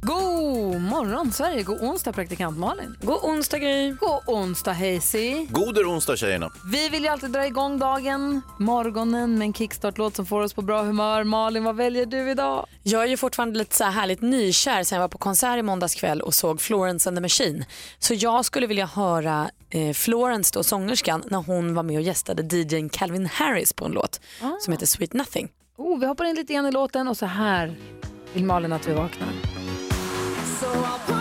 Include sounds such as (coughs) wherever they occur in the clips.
God morgon Sverige, god onsdag praktikant Malin. God onsdag Gry. God onsdag Hazy. Goder onsdag tjejerna. Vi vill ju alltid dra igång dagen, morgonen med en kickstart-låt som får oss på bra humör. Malin, vad väljer du idag? Jag är ju fortfarande lite så här härligt nykär sen jag var på konsert i måndags kväll och såg Florence and the Machine. Så jag skulle vilja höra eh, Florence, då, sångerskan, när hon var med och gästade DJn Calvin Harris på en låt som heter Sweet Nothing. Oh, vi hoppar in lite grann i låten och så här vill Malin att vi vaknar. Roligt!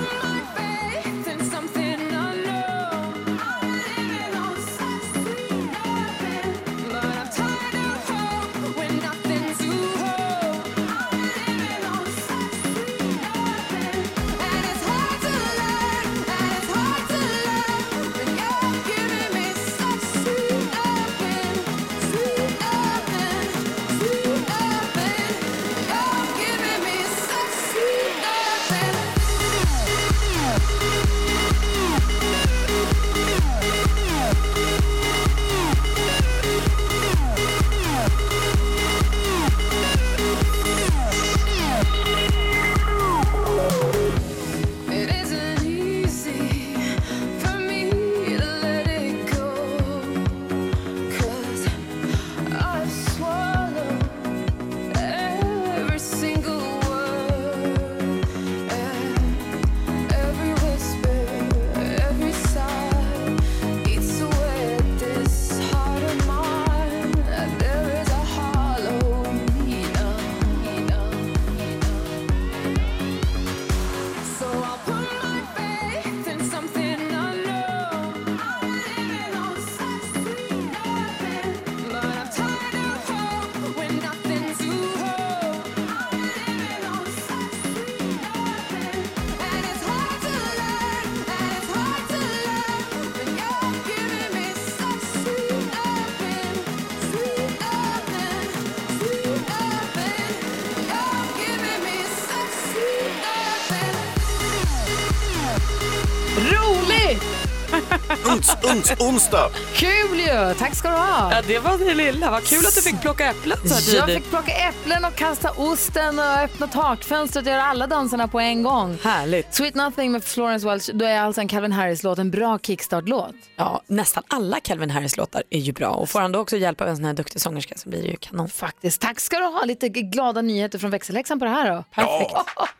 Uns, onsdag! Kul ju! Tack ska du ha. Ja, det var det lilla. Vad kul att du fick plocka äpplen så Jag fick plocka äpplen och kasta osten och öppna takfönstret och göra alla danserna på en gång. Härligt. Sweet Nothing med Florence Welch, då är alltså en Calvin Harris-låt en bra kickstart-låt. Ja, nästan alla Calvin Harris-låtar är ju bra och får han då också hjälp av en sån här duktig sångerska så blir det ju kanon. Faktiskt. Tack ska du ha. Lite glada nyheter från växelhäxan på det här då.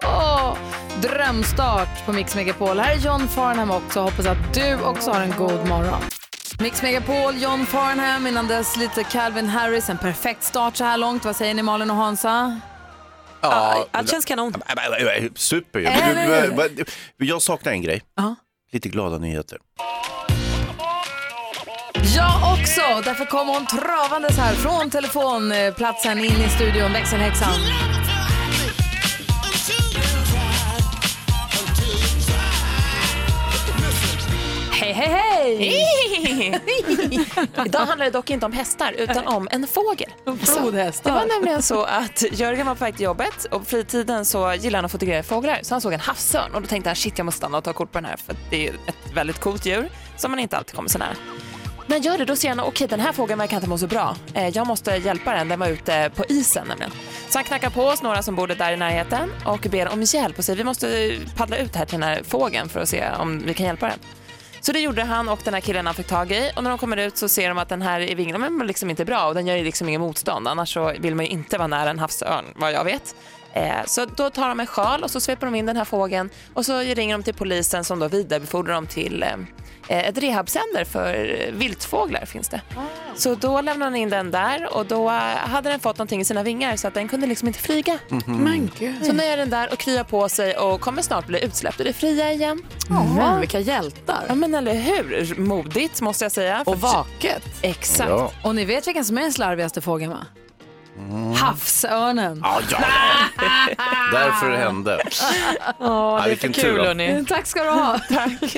Ja. Drömstart på Mix Megapol. Här är John Farnham också. Hoppas att du också har en god morgon. Mix Megapol, John Farnham, innan dess lite Calvin Harris. En perfekt start så här långt. Vad säger ni Malin och Hansa? Ja, Allt känns kanon. Super ju. Men- Jag saknar en grej. Ja. Lite glada nyheter. Jag också! Därför kommer hon travandes här från telefonplatsen in i studion, växelhäxan. Hej, hej, hej! Idag handlar det dock inte om hästar utan om en fågel. Det Flodhästar. var nämligen så att Jörgen var på väg till jobbet och på fritiden så gillar han att fotografera fåglar. Så han såg en havsörn och då tänkte han shit jag måste stanna och ta kort på den här för det är ett väldigt coolt djur som man inte alltid kommer så nära. När jag gör det då ser han okej den här fågeln verkar inte må så bra. Eh, Jag måste hjälpa den, den var ute på isen nämligen. Så han knackar på oss några som bor där i närheten och ber om hjälp och säger vi måste paddla ut här till den här fågeln för att se om vi kan hjälpa den. Så det gjorde han och den här killen han fick tag i och när de kommer ut så ser de att den här i vingarna liksom inte är bra och den gör ju liksom ingen motstånd annars så vill man ju inte vara nära en havsörn vad jag vet. Eh, så då tar de en sjal och så sveper de in den här fågeln och så ringer de till polisen som då vidarebefordrar dem till eh, ett rehabcenter för viltfåglar finns det. Så då lämnade han in den där och då hade den fått någonting i sina vingar så att den kunde liksom inte flyga. Men gud. Så nu är den där och kryar på sig och kommer snart bli utsläppt och det är fria igen. Men vilka hjältar. Ja men eller hur, modigt måste jag säga. Och vaket. Exakt. Ja. Och ni vet vilken som är den slarvigaste fågeln va? Havsörnen. Ja, ja. (laughs) Därför det hände. Ja, det är vilken för tur kul då. hörni. Tack ska du ha. (laughs) Tack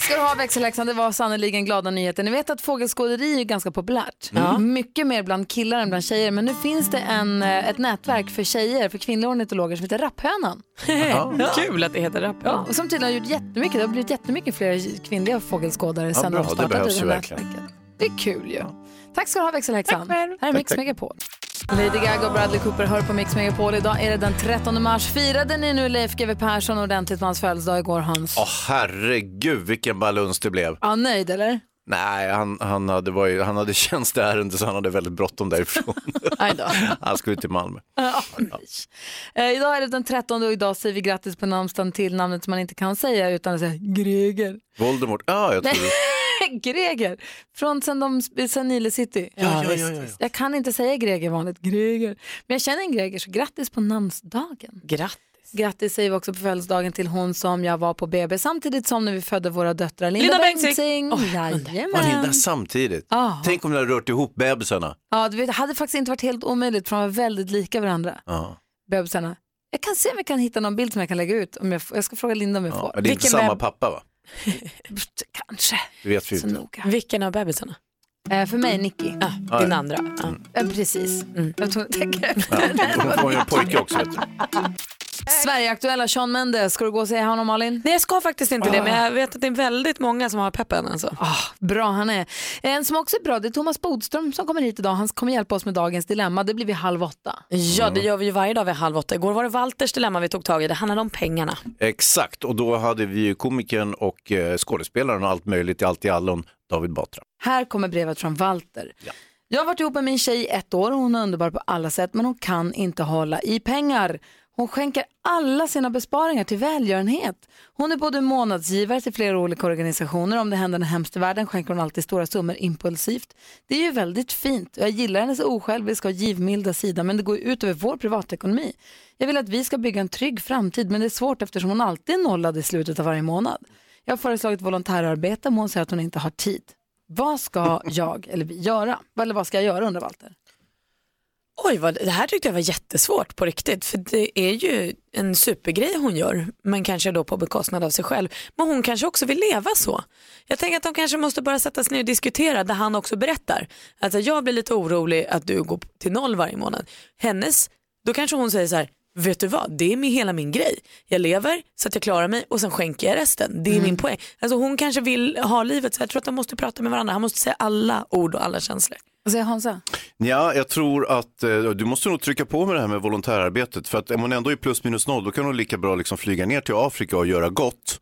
ska du ha växelhäxan, det var sannerligen glada nyheter. Ni vet att fågelskåderi är ganska populärt. Mycket mer bland killar än bland tjejer. Men nu finns det en, eh, ett nätverk för tjejer, för kvinnliga ornitologer som heter Rapphönan. (laughs) Kul att det heter rap. Ja, och som tydligen har gjort jättemycket. Det har blivit jättemycket fler kvinnliga fågelskådare sen bra, de det startade det ju här verkligen. nätverket. Det är kul ju. Tack ska du ha växelhäxan. Tack. Här är Mix Megapol. Lady Gaga och Bradley Cooper hör på Mix Megapol. Idag är det den 13 mars. Firade ni nu Leif GW Persson ordentligt på hans födelsedag igår Hans? Åh herregud vilken baluns det blev. Ja, nöjd eller? Nej, han, han, hade, varit, han hade (laughs) tjänsteärende så han hade väldigt bråttom därifrån. (laughs) Han skulle till Malmö. (laughs) Ja, nej. Eh, idag är det den 13 och idag säger vi grattis på namnsdagen till namnet som man inte kan säga utan att säga Greger. Voldemort, ja jag tror (laughs) Greger, från sen, de, sen Nile City. Ja, ja, ja, ja, ja. Jag kan inte säga Greger vanligt, Greger. Men jag känner en Greger, så grattis på namnsdagen. Grattis. Grattis säger vi också på födelsedagen till hon som jag var på BB samtidigt som när vi födde våra döttrar. Linda, Linda Bengtzing. Jajamän. där samtidigt? Ja. Tänk om ni hade rört ihop bebisarna. Ja, du vet, det hade faktiskt inte varit helt omöjligt för de var väldigt lika varandra, Ja. bebisarna. Jag kan se om jag kan hitta någon bild som jag kan lägga ut. Om jag, jag ska fråga Linda om jag Ja. får. Men det är inte Vilken samma beb- pappa va? Kanske. Det vet vi inte. noga. Vilken av bebisarna? Eh, för mig Nicky. Ah, din andra. Ja. Eh, precis. Mm. Jag tror, (laughs) tänker Ja, efter. hon får ju en pojke också vet du. Sverigeaktuella Sean Mendes, ska du gå och säga honom Malin? Nej jag ska faktiskt inte det men jag vet att det är väldigt många som har peppen alltså. Ah, bra han är. En som också är bra det är Thomas Bodström som kommer hit idag. Han kommer hjälpa oss med dagens dilemma. Det blir vid halv åtta. Ja det gör vi ju varje dag vid halv åtta. Igår var det Walters dilemma vi tog tag i. Det handlade om pengarna. Exakt, och då hade vi ju komikern och eh, skådespelaren och allt möjligt i allt i allon, David Batra. Här kommer brevet från Walter. Jag har varit ihop med min tjej i ett år och hon är underbar på alla sätt men hon kan inte hålla i pengar. Hon skänker alla sina besparingar till välgörenhet. Hon är både månadsgivare till flera olika organisationer. Om det händer något hemskt i världen skänker hon alltid stora summor impulsivt. Det är ju väldigt fint. Jag gillar hennes osjälviska och givmilda sida men det går ut över vår privatekonomi. Jag vill att vi ska bygga en trygg framtid men det är svårt eftersom hon alltid är nollad i slutet av varje månad. Jag har föreslagit volontärarbete men hon säger att hon inte har tid. Vad ska jag eller vi göra? Eller vad ska jag göra undrar Walter? Oj, vad, det här tyckte jag var jättesvårt på riktigt. För det är ju en supergrej hon gör, men kanske då på bekostnad av sig själv. Men hon kanske också vill leva så. Jag tänker att de kanske måste bara sätta sig ner och diskutera där han också berättar. Alltså jag blir lite orolig att du går till noll varje månad. Hennes, då kanske hon säger så här, vet du vad, det är min, hela min grej. Jag lever så att jag klarar mig och sen skänker jag resten. Det är min poäng. Alltså hon kanske vill ha livet så jag tror att de måste prata med varandra. Han måste säga alla ord och alla känslor. Vad säger Hansa? Ja, jag tror att eh, du måste nog trycka på med det här med volontärarbetet. För att om hon ändå är plus minus noll, då kan hon lika bra liksom flyga ner till Afrika och göra gott.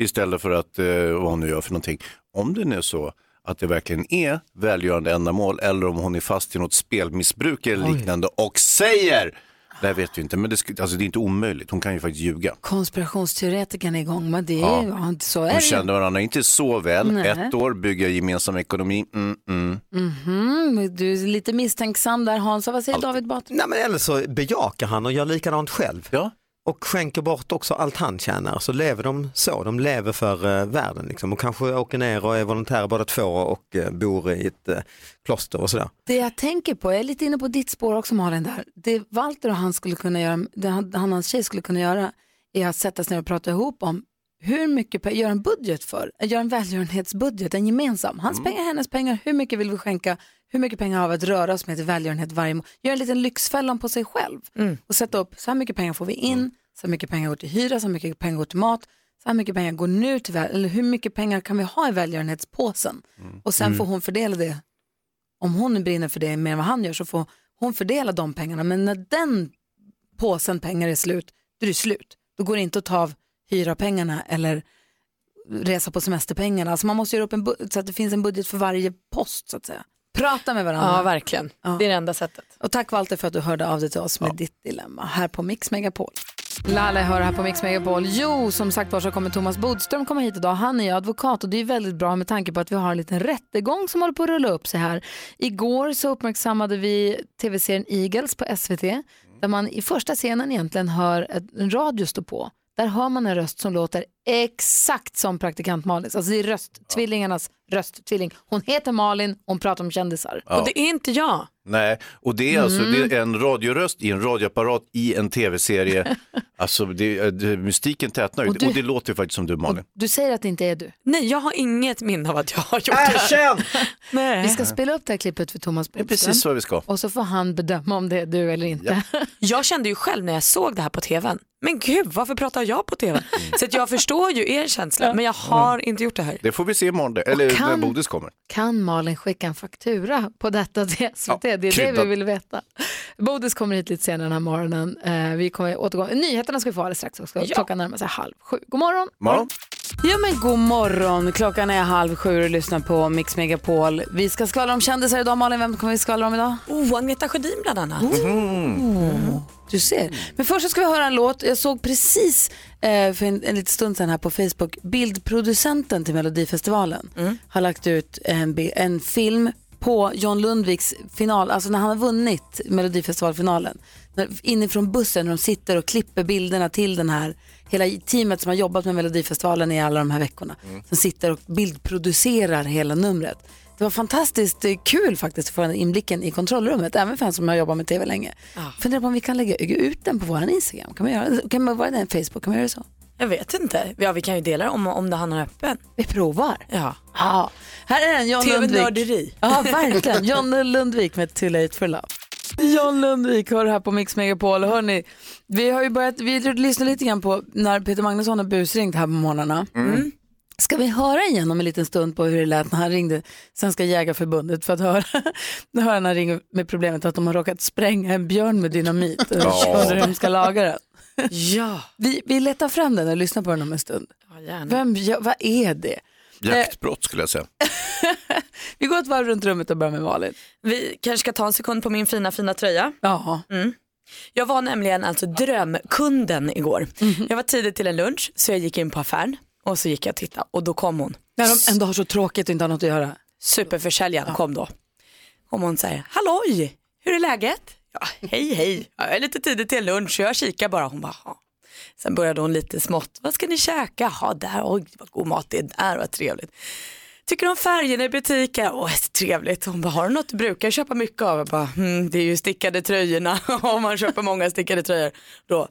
Istället för att, eh, vad hon nu gör för någonting. Om det nu är så att det verkligen är välgörande ändamål eller om hon är fast i något spelmissbruk eller liknande och säger, det här vet vi inte, men det, sk- alltså, det är inte omöjligt. Hon kan ju faktiskt ljuga. Konspirationsteoretikern är igång, men det är Ja. ja. så är De det ju. kände varandra inte så väl. Nej. Ett år, bygga gemensam ekonomi. Mm, mm. Mm, du är lite misstänksam där Hansa. Vad säger David Batra? Nej men eller så bejakar han och gör likadant själv. Ja. Och skänker bort också allt han tjänar. Så lever de så, de lever för eh, världen liksom. Och kanske åker ner och är volontärer båda två och eh, bor i ett eh, kloster och sådär. Det jag tänker på, jag är lite inne på ditt spår också Malin där. Det Walter och han skulle kunna göra, det han han och hans tjej skulle kunna göra är att sätta sig ner och prata ihop om hur mycket, göra en budget för, göra en välgörenhetsbudget, en gemensam. Hans pengar, hennes pengar, hur mycket vill vi skänka, hur mycket pengar har vi att röra oss med till välgörenhet varje månad. Göra en liten lyxfällan på sig själv och sätta upp, så här mycket pengar får vi in, så här mycket pengar går till hyra, så här mycket pengar går till mat, så här mycket pengar går nu till väl, eller hur mycket pengar kan vi ha i välgörenhetspåsen? Och sen får hon fördela det om hon brinner för det mer än vad han gör så får hon fördela de pengarna. Men när den påsen pengar är slut, då är det slut. Då går det inte att ta av hyra-pengarna eller resa på semesterpengarna. Alltså man måste göra upp en bu- så att det finns en budget för varje post så att säga. Prata med varandra. Ja, verkligen. Ja. Det är det enda sättet. Och tack Walter för att du hörde av dig till oss med ditt dilemma här på Mix Megapol. Lalle hör här på Mix Megapol. Jo, som sagt var så kommer Thomas Bodström komma hit idag. Han är advokat och det är väldigt bra med tanke på att vi har en liten rättegång som håller på att rulla upp sig här. Igår så uppmärksammade vi tv-serien Eagles på SVT där man i första scenen egentligen hör en radio stå på. Där har man en röst som låter exakt som praktikant Malins. Alltså det är rösttvillingarnas rösttvilling. Hon heter Malin, hon pratar om kändisar. Ja. Och det är inte jag. Nej, och det är alltså Mm. det är en radioröst i en radioapparat i en tv-serie. (laughs) alltså det, det, mystiken tätnar ju. Och Och, det låter ju faktiskt som du Malin. Du säger att det inte är du. Nej, jag har inget minne av att jag har gjort det. Erkänn! (laughs) Nej. Vi ska spela upp det här klippet för Thomas Det är Bodström. precis så vi ska. Och så får han bedöma om det är du eller inte. Jag kände ju själv när jag såg det här på tvn, men gud varför pratar jag på tv? Så att jag förstår ju er känsla, men jag har inte gjort det här. Det får vi se imorgon, eller kan- när Bodis kommer. Kan Malin skicka en faktura på detta (laughs) till SVT? det är det vi vill veta. Bodis kommer hit lite senare den här morgonen. Eh, vi kommer återgå. Nyheterna ska vi få alldeles strax också. Klockan närmar sig halv sju. God morgon! Morgon. Ja men god morgon, klockan är halv sju och lyssnar på Mix Megapol. Vi ska skvallra om kändisar idag. Malin, vem kommer vi skvallra om idag? Oh, Agneta Sjödin bland annat. Du ser. Men först så ska vi höra en låt. Jag såg precis eh, för en, en liten stund sedan här på Facebook, bildproducenten till Melodifestivalen har lagt ut en, en film på John Lundviks final, alltså när han har vunnit Melodifestivalfinalen. Inifrån bussen när de sitter och klipper bilderna till den här, hela teamet som har jobbat med Melodifestivalen i alla de här veckorna. Som sitter och bildproducerar hela numret. Det var fantastiskt eh, kul faktiskt att få den inblicken i kontrollrummet, även för en som har jobbat med tv länge. Funderar på om vi kan lägga ut den på vår Instagram. Kan man göra det? Kan man vara den Facebook? Kan man göra så? Jag vet inte. Ja, vi kan ju dela det om, om det han öppen. Vi provar. Ja. Ja. Här är den, John Lundvik. TV-nörderi. Ja, verkligen. John Lundvik med Too late for love. John Lundvik hör här på Mix Megapol. Hörrni, vi har ju börjat, vi lyssnar lite grann på när Peter Magnusson har busringt här på morgnarna. Mm. Ska vi höra igen om en liten stund på hur det lät när han ringde Svenska Jägarförbundet för att höra, (laughs) höra när han ringer med problemet att de har råkat spränga en björn med dynamit och undrar hur de ska laga den. Ja, Vi, vi letar fram den och lyssnar på den om en stund. ja gärna. Vem, ja, vad är det? Jaktbrott skulle jag säga. (laughs) Vi går ett varv runt rummet och börjar med Malin. Vi kanske ska ta en sekund på min fina fina tröja. Ja. Jag var nämligen alltså drömkunden igår. Jag var tidigt till en lunch så jag gick in på affären och så gick jag och tittade och då kom hon. När de ändå har så tråkigt och inte har något att göra. Superförsäljaren kom då. Och hon säger, halloj, hur är läget? Ja, hej hej, Ja, jag är lite tidigt till lunch så jag kikar bara. Hon bara, "Ja." Sen började hon lite smått, vad ska ni käka? Ja, där, oj vad god mat det är där, vad trevligt. Tycker om färgerna i butiken? Åh, så trevligt. Hon bara, har du något du brukar köpa mycket av? Jag bara, mm, det är ju stickade tröjorna. (laughs) Om man köper många stickade tröjor. Då,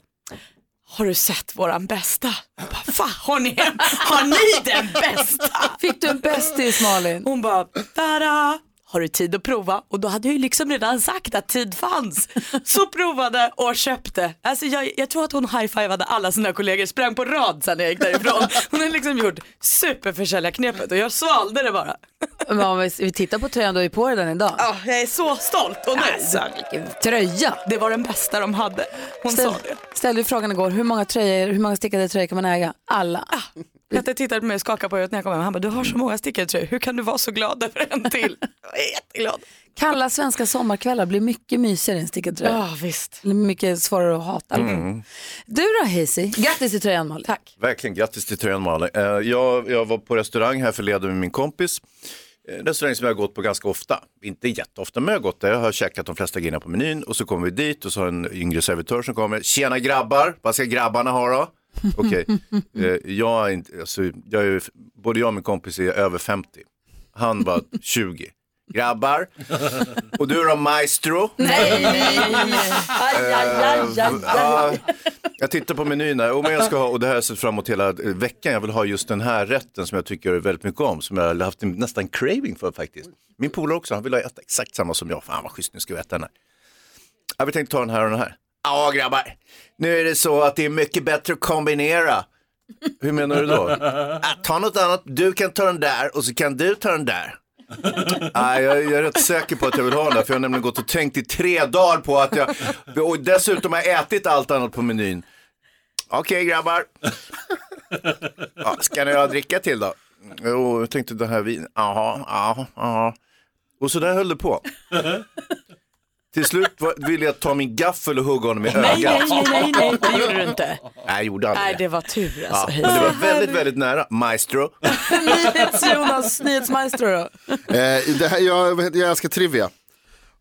har du sett våran bästa? Jag bara, Va, har, ni, har ni den bästa? Fick du en bästis Malin? Hon bara, tada! Har du tid att prova? Och då hade jag ju liksom redan sagt att tid fanns. Så provade och köpte. Alltså jag, jag tror att hon high-fivade alla sina kollegor, sprang på rad sen när jag gick därifrån. Hon har liksom gjort superförsäljarknepet och jag svalde det bara. Men om vi, tittar på tröjan, du har ju på dig den idag. Ja, jag är så stolt och nöjd. Alltså, vilken tröja! Det var den bästa de hade. Hon Ställ, sa det. ställde ju frågan igår, hur många, tröjor, hur många stickade tröjor kan man äga? Alla. Petter tittade på mig och skakade på huvudet när jag kom hem. Han bara, du har så många stickade tröjor, hur kan du vara så glad över en till? (laughs) Jag är jätteglad. Kalla svenska sommarkvällar blir mycket mysigare än stickad tröja. Ja, visst. Mycket svårare att hata. Du då Hazy, grattis till tröjan Malin. Tack. Verkligen, grattis till tröjan Malin. Eh, Jag, jag var på restaurang här förleden med min kompis. En restaurang som jag har gått på ganska ofta. Inte jätteofta, men jag har gått där. Jag har käkat de flesta grejerna på menyn och så kommer vi dit och så har en yngre servitör som kommer. Tjena grabbar, vad ska grabbarna ha då? (laughs) Okej, eh, jag är inte, alltså, jag är, både jag och min kompis är över 50. Han var (laughs) 20. Grabbar, och du då maestro? (laughs) Nej, nej, nej. Aj, aj, aj, aj, Ja, jag tittar på menyn här, men jag ska ha, och det här har jag sett fram emot hela eh, veckan. Jag vill ha just den här rätten som jag tycker väldigt mycket om, som jag har haft en, nästan craving för faktiskt. Min polare också, han vill ha äta exakt samma som jag. Fan vad schysst, nu ska vi äta den här. Jag vill tänkte ta den här och den här. Ja grabbar, nu är det så att det är mycket bättre att kombinera. Hur menar du då? Ah, ta något annat, du kan ta den där och så kan du ta den där. Nej, jag, jag är rätt säker på att jag vill ha den där, för jag har nämligen gått och tänkt i tre dagar på att jag, och dessutom har jag ätit allt annat på menyn. Okej grabbar. Ja, ska ni ha dricka till då? Jo, jag tänkte den här vin. Jaha, ja, ja. Och så där höll det på. Till slut var- ville jag ta min gaffel och hugga honom i ögat. Nej, nej, nej, nej, det gjorde du inte. Nej, jag gjorde aldrig Nej, det. var tur Ja, alltså. men det var väldigt, väldigt nära. Maestro. Nyhets-Jonas, nyhetsmaestro då? Eh, det här, jag, jag älskar trivia.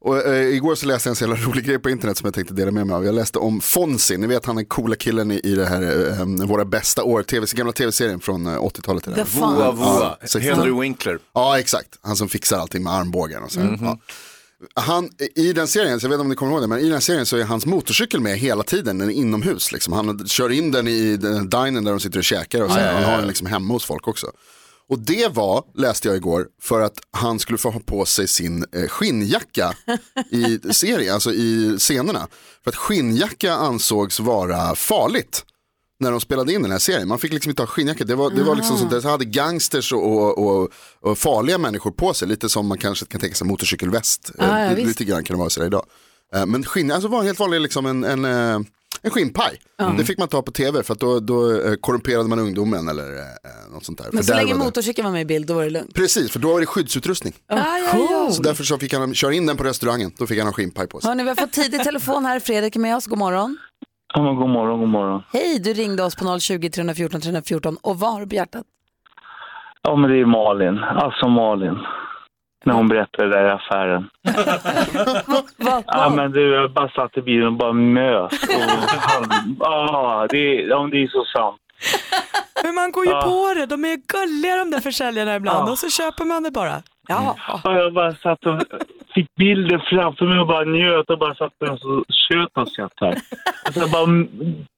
Och, eh, igår så läste jag en så jävla rolig grej på internet som jag tänkte dela med mig av. Jag läste om Fonzie, ni vet han den coola killen i, i det här eh, Våra bästa år, TV, gamla tv-serien från eh, 80-talet. är det. The Fonz. Voa, voa. Ja, Henry Winkler. Ja, exakt. Han som fixar allting med armbågen och så. här. Ja. Han, I den serien, så jag vet inte om ni kommer ihåg det, men i den serien så är hans motorcykel med hela tiden, den är inomhus. Liksom. Han kör in den i den dinern där de sitter och käkar och så. Han har den liksom hemma hos folk också. Och det var, läste jag igår, för att han skulle få ha på sig sin eh, skinnjacka (laughs) i serien, alltså i scenerna. För att skinnjacka ansågs vara farligt när de spelade in den här serien. Man fick liksom inte ha skinnjacka. Det var, det var liksom sånt där, så hade gangsters och, och, och, och farliga människor på sig. Lite som man kanske kan tänka sig motorcykelväst. Ah, ja, Eh, visst. lite grann kan det vara sådär idag. Eh, Men skinn, alltså var helt vanlig liksom en, en, eh, en skinnpaj. Det fick man ta på tv för att då, då korrumperade man ungdomen eller eh, något sånt där. Men så länge motorcykeln var med i bild då var det lugnt. Precis, för då var det skyddsutrustning. Ah, ja, ja. Så därför så fick han köra in den på restaurangen. Då fick han ha skinnpaj på sig. Hörni, vi har fått tidig telefon här. Fredrik är med oss. God morgon. Ja, men god morgon, god morgon. Hej, du ringde oss på 020 314 314 och vad har du på hjärtat? Ja, men det är Malin. Alltså Malin. När hon berättade det där i affären. (laughs) Vad? Ja, men du, jag bara satt i bilen och bara mös. Och han, ja, det, är- ja, det är så sant. Men man går ju Ja. på det, de är gulliga de där försäljarna ibland Ja. och så köper man det bara. Ja. Ja, jag bara satt och fick bilden framför mig och bara njöt och bara satt där och så tjöt och skratt här. Alltså bara m-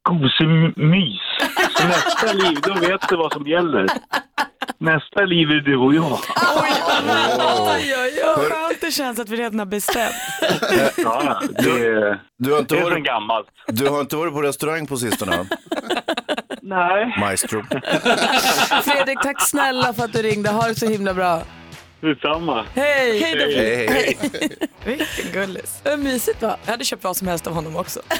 gosig m- mys. Så nästa liv, då vet du vad som gäller. Nästa liv är du och jag. Oj, oj, oj. Skönt det känns att vi redan har bestämt. Ja, det, är- Du har inte det är varit, gammalt. du har inte varit på restaurang på sistone? Nej, Maestro. Fredrik, tack snälla för att du ringde. Ha det så himla bra. Detsamma. Hej! Hej då. Hej, hej. (laughs) Vilken gullis. Vad mysigt va? Jag hade köpt vad som helst av honom också. (laughs)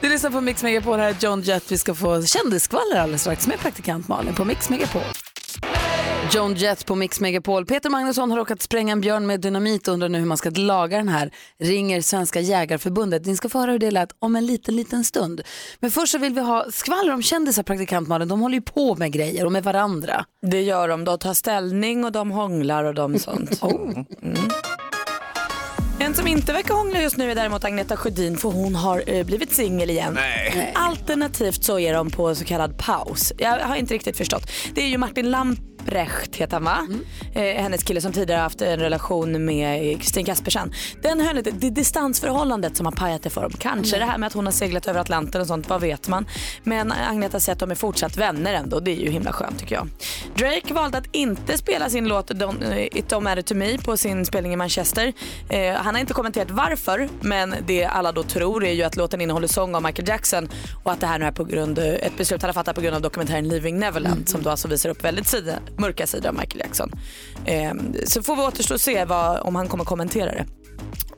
Du lyssnar på Mix Megapol. Här är John Jett. Vi ska få kändisskvaller alldeles strax med praktikant Malin på Mix Megapol. John Jett på Mix Megapol. Peter Magnusson har råkat spränga en björn med dynamit och undrar nu hur man ska laga den här. Ringer Svenska Jägarförbundet. Ni ska få höra hur det lät om en liten, liten stund. Men först så vill vi ha skvaller om kändisar, praktikant Malin. De håller ju på med grejer och med varandra. Det gör de. De tar ställning och de hånglar och de sånt. (laughs) Mm. En som inte verkar hångla just nu är däremot Agneta Sjödin för hon har eh, blivit singel igen. Alternativt så är de på så kallad paus. Jag har inte riktigt förstått. Det är ju Martin Lamprecht heter han va? Eh, hennes kille som tidigare haft en relation med Kristin Kaspersen. Den inte, det distansförhållandet som har pajat det för dem. Kanske det här med att hon har seglat över Atlanten och sånt, vad vet man. Men Agneta säger att de är fortsatt vänner ändå. Det är ju himla skönt tycker jag. Drake valde att inte spela sin låt Don't, eh, It Don't Matter To Me på sin spelning i Manchester. Eh, han har inte kommenterat varför men det alla då tror är ju att låten innehåller sång av Michael Jackson och att det här nu är på grund, ett beslut han har fattat på grund av dokumentären Leaving Neverland som då alltså visar upp väldigt mörka sidor av Michael Jackson. Eh, så får vi återstå och se vad, om han kommer kommentera det.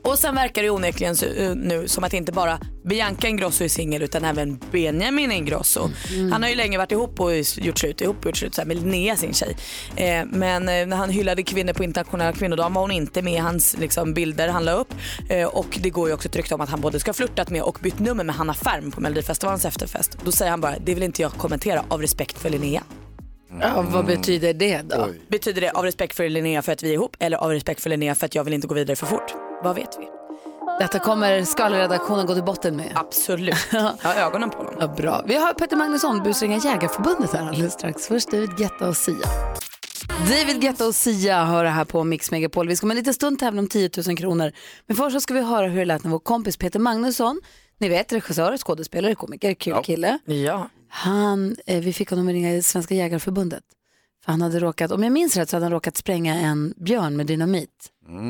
Och sen verkar det onekligen eh, nu som att inte bara Bianca Ingrosso är singel utan även Benjamin Ingrosso. Han har ju länge varit ihop och gjort slut, ihop och gjort slut med Linnea sin tjej. Eh, men när han hyllade kvinnor på internationella kvinnodagen var hon inte med i hans liksom, bilder han la upp. Eh, och det går ju också ett rykte om att han både ska ha flörtat med och bytt nummer med Hanna Färm på Melodifestivalens efterfest. Då säger han bara, det vill inte jag kommentera av respekt för Linnea. Ja, vad betyder det då? Betyder det av respekt för Linnea för att vi är ihop eller av respekt för Linnea för att jag vill inte gå vidare för fort? Vad vet vi? Detta kommer skvallerredaktionen gå till botten med. Absolut. (laughs) Jag har ögonen på honom. Ja, bra. Vi har Peter Magnusson, busringa Jägarförbundet här alldeles strax. Först David Guetta och Sia. David Guetta och Sia hör det här på Mix Megapol. Vi ska om en liten stund tävla om 10 000 kronor. Men först så ska vi höra hur det lät när vår kompis Peter Magnusson, ni vet regissör, skådespelare, komiker, kul kille. Ja. Han, eh, vi fick honom att ringa i Svenska Jägarförbundet. För han hade råkat, om jag minns rätt så hade han råkat spränga en björn med dynamit.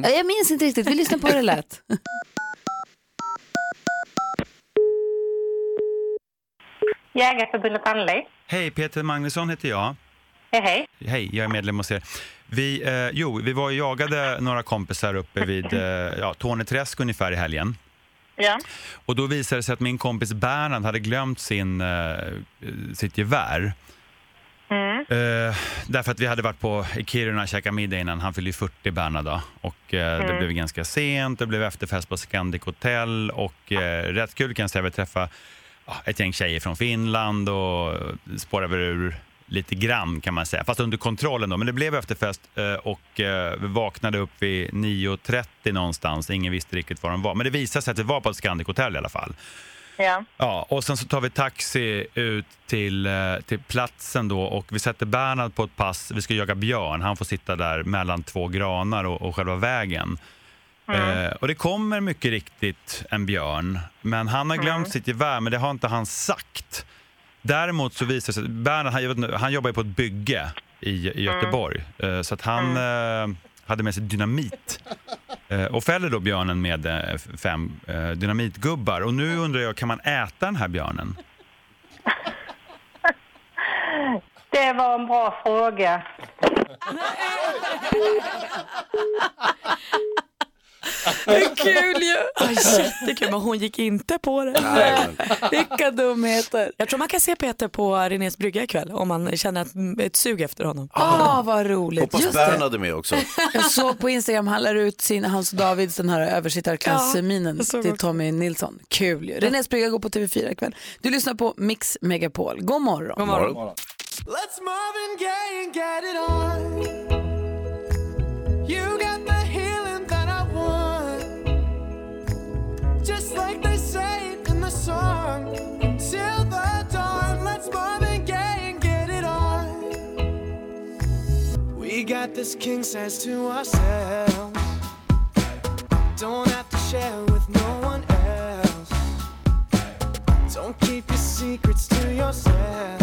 Ja, Jag minns inte riktigt, vi lyssnar på hur det lät. (laughs) Jägarförbundet Anley. Hej, Peter Magnusson heter jag. Hej, hej. Hej, jag är medlem hos er. Vi, eh, jo, vi var och jagade några kompisar uppe vid (laughs) eh, ja, Torneträsk ungefär i helgen. Ja. Och då visade det sig att min kompis Bernhard hade glömt sin, eh, sitt gevär. Mm. Eh, därför att vi hade varit på i Kiruna och käkat middag innan. Han fyllde ju 40 Bernhard då. Och eh, det Mm. blev ganska sent. Det blev efterfest på Scandic Hotel. Och eh, rätt kul kan jag säga. Vi träffade ja, ett gäng tjejer från Finland och spårade ur lite grann kan man säga, fast under kontrollen då. Men det blev efterfest eh, och eh, vi vaknade upp vid 9.30 någonstans. Ingen visste riktigt var de var. Men det visade sig att vi var på ett Scandic Hotel i alla fall. Ja. Ja, och sen så tar vi taxi ut till, eh, till platsen då och vi sätter Bernhard på ett pass. Vi ska jaga björn. Han får sitta där mellan två granar och, och själva vägen. Eh, och det kommer mycket riktigt en björn, men han har glömt sitt gevär, men det har inte han sagt. Däremot så visar det sig, Bernhard han, vet han jobbar ju på ett bygge i, i Göteborg, eh, så att han eh, hade med sig dynamit. Eh, och fäller då björnen med eh, fem eh, dynamitgubbar. Och nu undrar jag, kan man äta den här björnen? (laughs) Det var en bra fråga. (laughs) Kul ju! Ja, jättekul, men hon gick inte på det. Nej, Vilka dumheter. Jag tror man kan se Peter på Renés brygga ikväll om man känner ett, ett sug efter honom. Ah, vad roligt. Hoppas Just det. Bernhard är med också. Jag såg på Instagram, han lär ut sin Hans och Davids den här översittarklassminen såg till. Tommy Nilsson. Kul ju. Renés brygga går på TV4 ikväll. Du lyssnar på Mix Megapol. God morgon. God morgon. Let's Marvin Gaye and get it on. You We got this king size to ourselves. Don't have to share with no one else. Don't keep your secrets to yourself.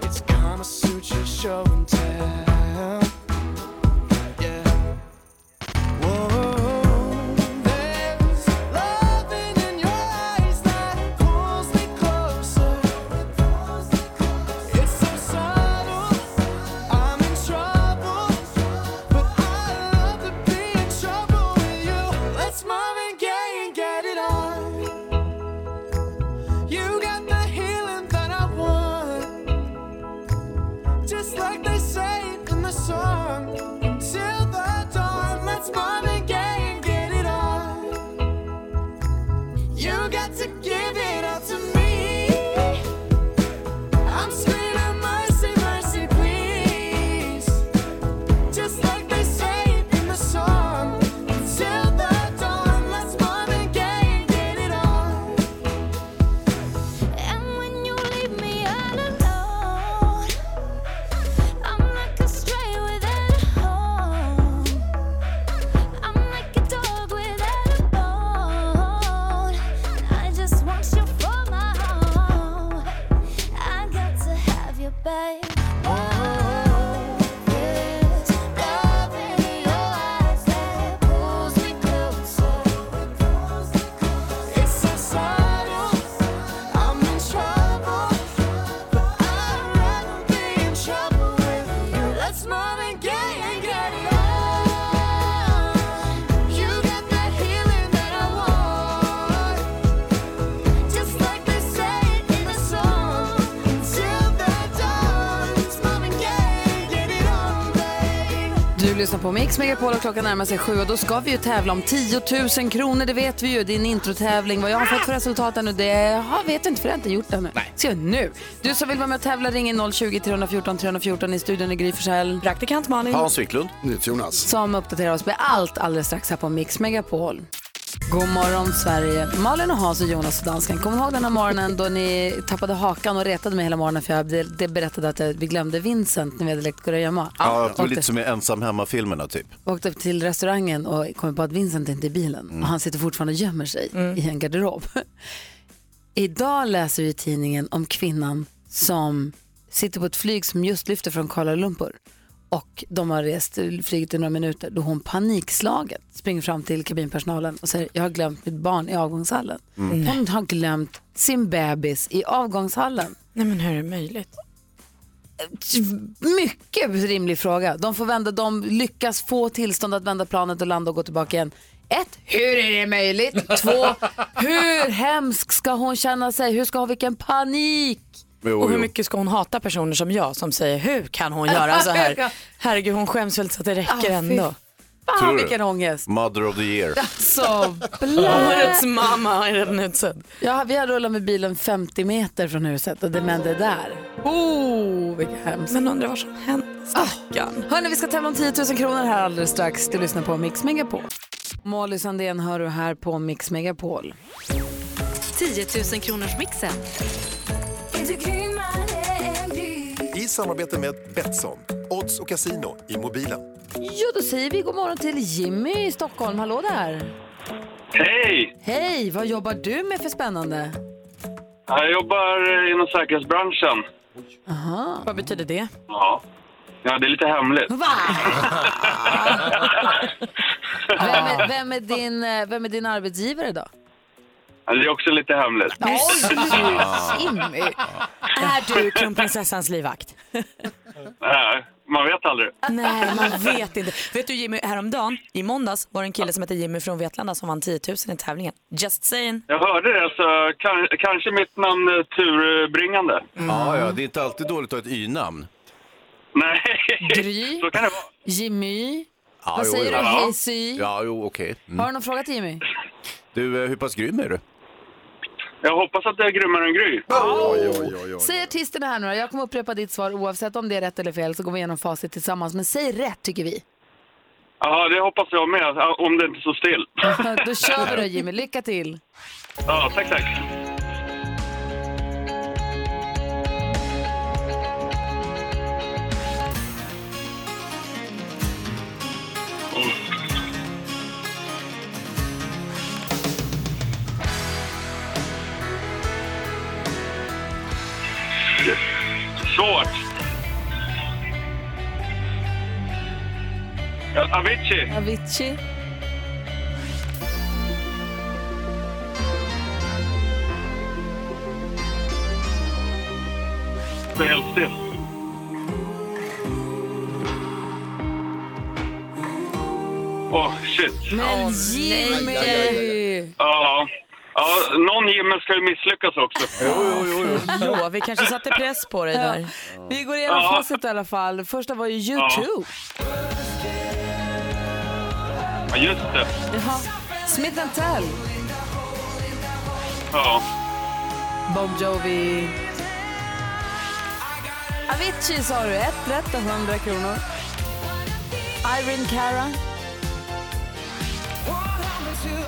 It's Kama Sutra show and tell. Got to give på Mix Megapol och klockan närmar sig sju och då ska vi ju tävla om 10 000 kronor, det vet vi ju. Det är en introtävling. Vad jag har fått för resultat ännu, det har, vet inte för jag har inte gjort det ännu. Ska jag nu? Du som vill vara med och tävla, ring in 020 314 314 i studion i Gry Forssell. Praktikant Malin. Hans Wiklund. Jonas. Som uppdaterar oss med allt alldeles strax här på Mix Megapol. God morgon Sverige. Malin och Hans och Jonas och dansken. Kommer ni ihåg den här morgonen då ni tappade hakan och retade mig hela morgonen för jag det- berättade att vi glömde Vincent när vi hade lekt kurragömma? Ja, det var lite som i ensam hemma-filmerna typ. åkte till restaurangen och kom på att Vincent inte är i bilen och han sitter fortfarande och gömmer sig i en garderob. (laughs) Idag läser vi i tidningen om kvinnan som sitter på ett flyg som just lyfter från Kuala Lumpur och de har rest flyget i några minuter då hon panikslaget springer fram till kabinpersonalen och säger jag har glömt mitt barn i avgångshallen. Mm. Hon har glömt sin bebis i avgångshallen. Nej men hur är det möjligt? Mycket rimlig fråga. De får vända, de lyckas få tillstånd att vända planet och landa och gå tillbaka igen. Ett, hur är det möjligt? Två, hur hemsk ska hon känna sig? Hur ska hon, vilken panik? Jo, Och hur jo. mycket ska hon hata personer som jag som säger hur kan hon göra så här? (laughs) Herregud hon skäms väl så att det räcker Ah, ändå. Tror Fan du? vilken ångest. Mother of the year. Så blä. (laughs) Årets mamma är redan utsedd. Ja, vi har rullat med bilen 50 meter från huset och det men det där. Oh, vilket hemskt. Men undrar vad som hänt stackarn. Hörni, vi ska tävla om 10 000 kronor här alldeles strax. Du lyssnar på Mix Megapol. Molly Sandén hör du här på Mix Megapol. 10 000 kronors mixen. I samarbete med Betsson, odds och casino i mobilen. Jo, då säger vi god morgon till Jimmy i Stockholm. Hallå där! Hej! Hej, vad jobbar du med för spännande? Jag jobbar inom säkerhetsbranschen. Aha. Vad betyder det? Ja. Ja, det är lite hemligt. (laughs) Vem är, vem, är din, eh, vem är din arbetsgivare då? Ja, Det är också lite hemligt. Jimmy! Är du kronprinsessans livvakt? Nej, man vet aldrig. Nej, man (laughs) vet inte. Vet du Jimmy, häromdagen, i måndags var det en kille som hette Jimmy från Vetlanda som vann 10 000 i tävlingen. Just saying. Jag hörde det, så kan, kanske mitt namn är turbringande. Ja, ja, det är inte alltid dåligt att ha ett y-namn. Nej, Gry, så kan det vara. Jimmy. Ja, Vad jo, säger jo. du? Ja. Hej Sy. Ja, jo, okej. Har Mm. du någon fråga till Jimmy? Du, eh, hur pass grym är du? Jag hoppas att det är grymmare än Gry. Säg artisterna här nu då. Jag kommer upprepa ditt svar oavsett om det är rätt eller fel så går vi igenom facit tillsammans. Men säg rätt tycker vi. Ja, det hoppas jag med, om det inte står still. (laughs) då kör vi då Jimmy. Lycka till. Ja, tack, tack. Svårt. Avicii. Avicii. Det är helt still. Åh, shit. Men Jimmy! Ja. Ja, någon Jimmy ska ju misslyckas också. Jo, vi kanske satte press på dig där. Vi går igenom Ja. facit i alla fall. Första var ju U2. Ja, just det. Jaha. Smith Tell. Ja. Bon Jovi. Avicii sa du. Ett rätt och 100 kronor. Irene Cara.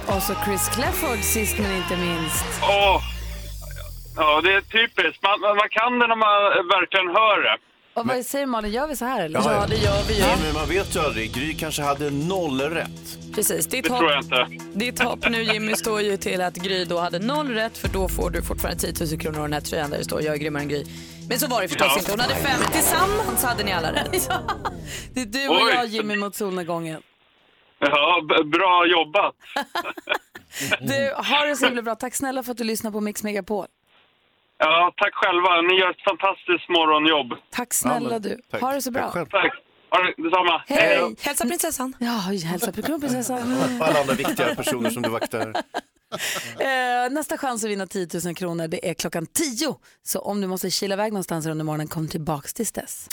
Och så Chris Clefford sist men inte minst. Åh. Ja, det är typiskt. Man, man kan det när man verkligen hör det. Och vad säger Malin, gör vi så här eller? Ja, det gör vi ju. Nej, men man vet ju aldrig. Gry kanske hade noll rätt. Precis, ditt Det hopp, tror jag inte. ditt hopp nu Jimmy står ju till att Gry då hade noll rätt för då får du fortfarande 10 000 kronor och den här tröjan där det står jag är grymmare än Gry. Men så var det förstås Ja. inte, hon hade fem. Tillsammans hade ni alla rätt. (laughs) Det är du och Oj. jag Jimmy mot solnedgången. Ja, bra jobbat. (laughs) Du, har det så himla bra. Tack snälla för att du lyssnar på Mix Megapol. Ja, tack själva. Ni gör ett fantastiskt morgonjobb. Tack snälla du. Ha det så bra. Tack. Ha det detsamma. Hej! Hälsa prinsessan. Ja, hälsa. Och (laughs) alla andra viktiga personer som du vaktar. (laughs) Eh, nästa chans att vinna 10 000 kronor det är klockan 10. Så om du måste kila iväg någonstans under morgonen, kom tillbaks tills dess.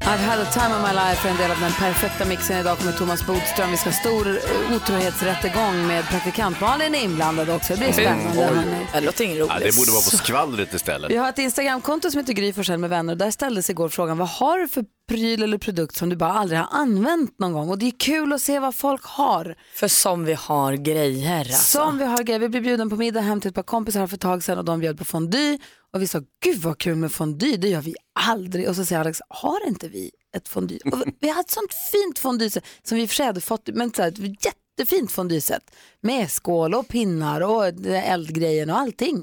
I've had a time of my life för en del av den perfekta mixen. Idag kommer Thomas Bodström. Vi ska ha stor eh, otrohetsrättegång med praktikant Malin är inblandad också. Det blir spännande. hörni. Det låter inget roligt. Ja, det borde vara på skvallret istället. Vi har ett Instagramkonto som heter Gry Forssell med vänner. Där ställdes igår frågan vad har du för pryl eller produkt som du bara aldrig har använt någon gång? Och det är kul att se vad folk har. För som vi har grejer alltså. Som vi har grejer. Vi blev bjuden på middag hem till ett par kompisar här för ett tag sedan och de bjöd på fondue. Och vi sa, gud vad kul med fondue, det gör vi aldrig. Och så säger Alex, har inte vi ett fondue? Och vi hade ett sånt fint fondueset som vi i och för sig hade fått, men så här, ett jättefint fonduset. Med skål och pinnar och eldgrejen och allting.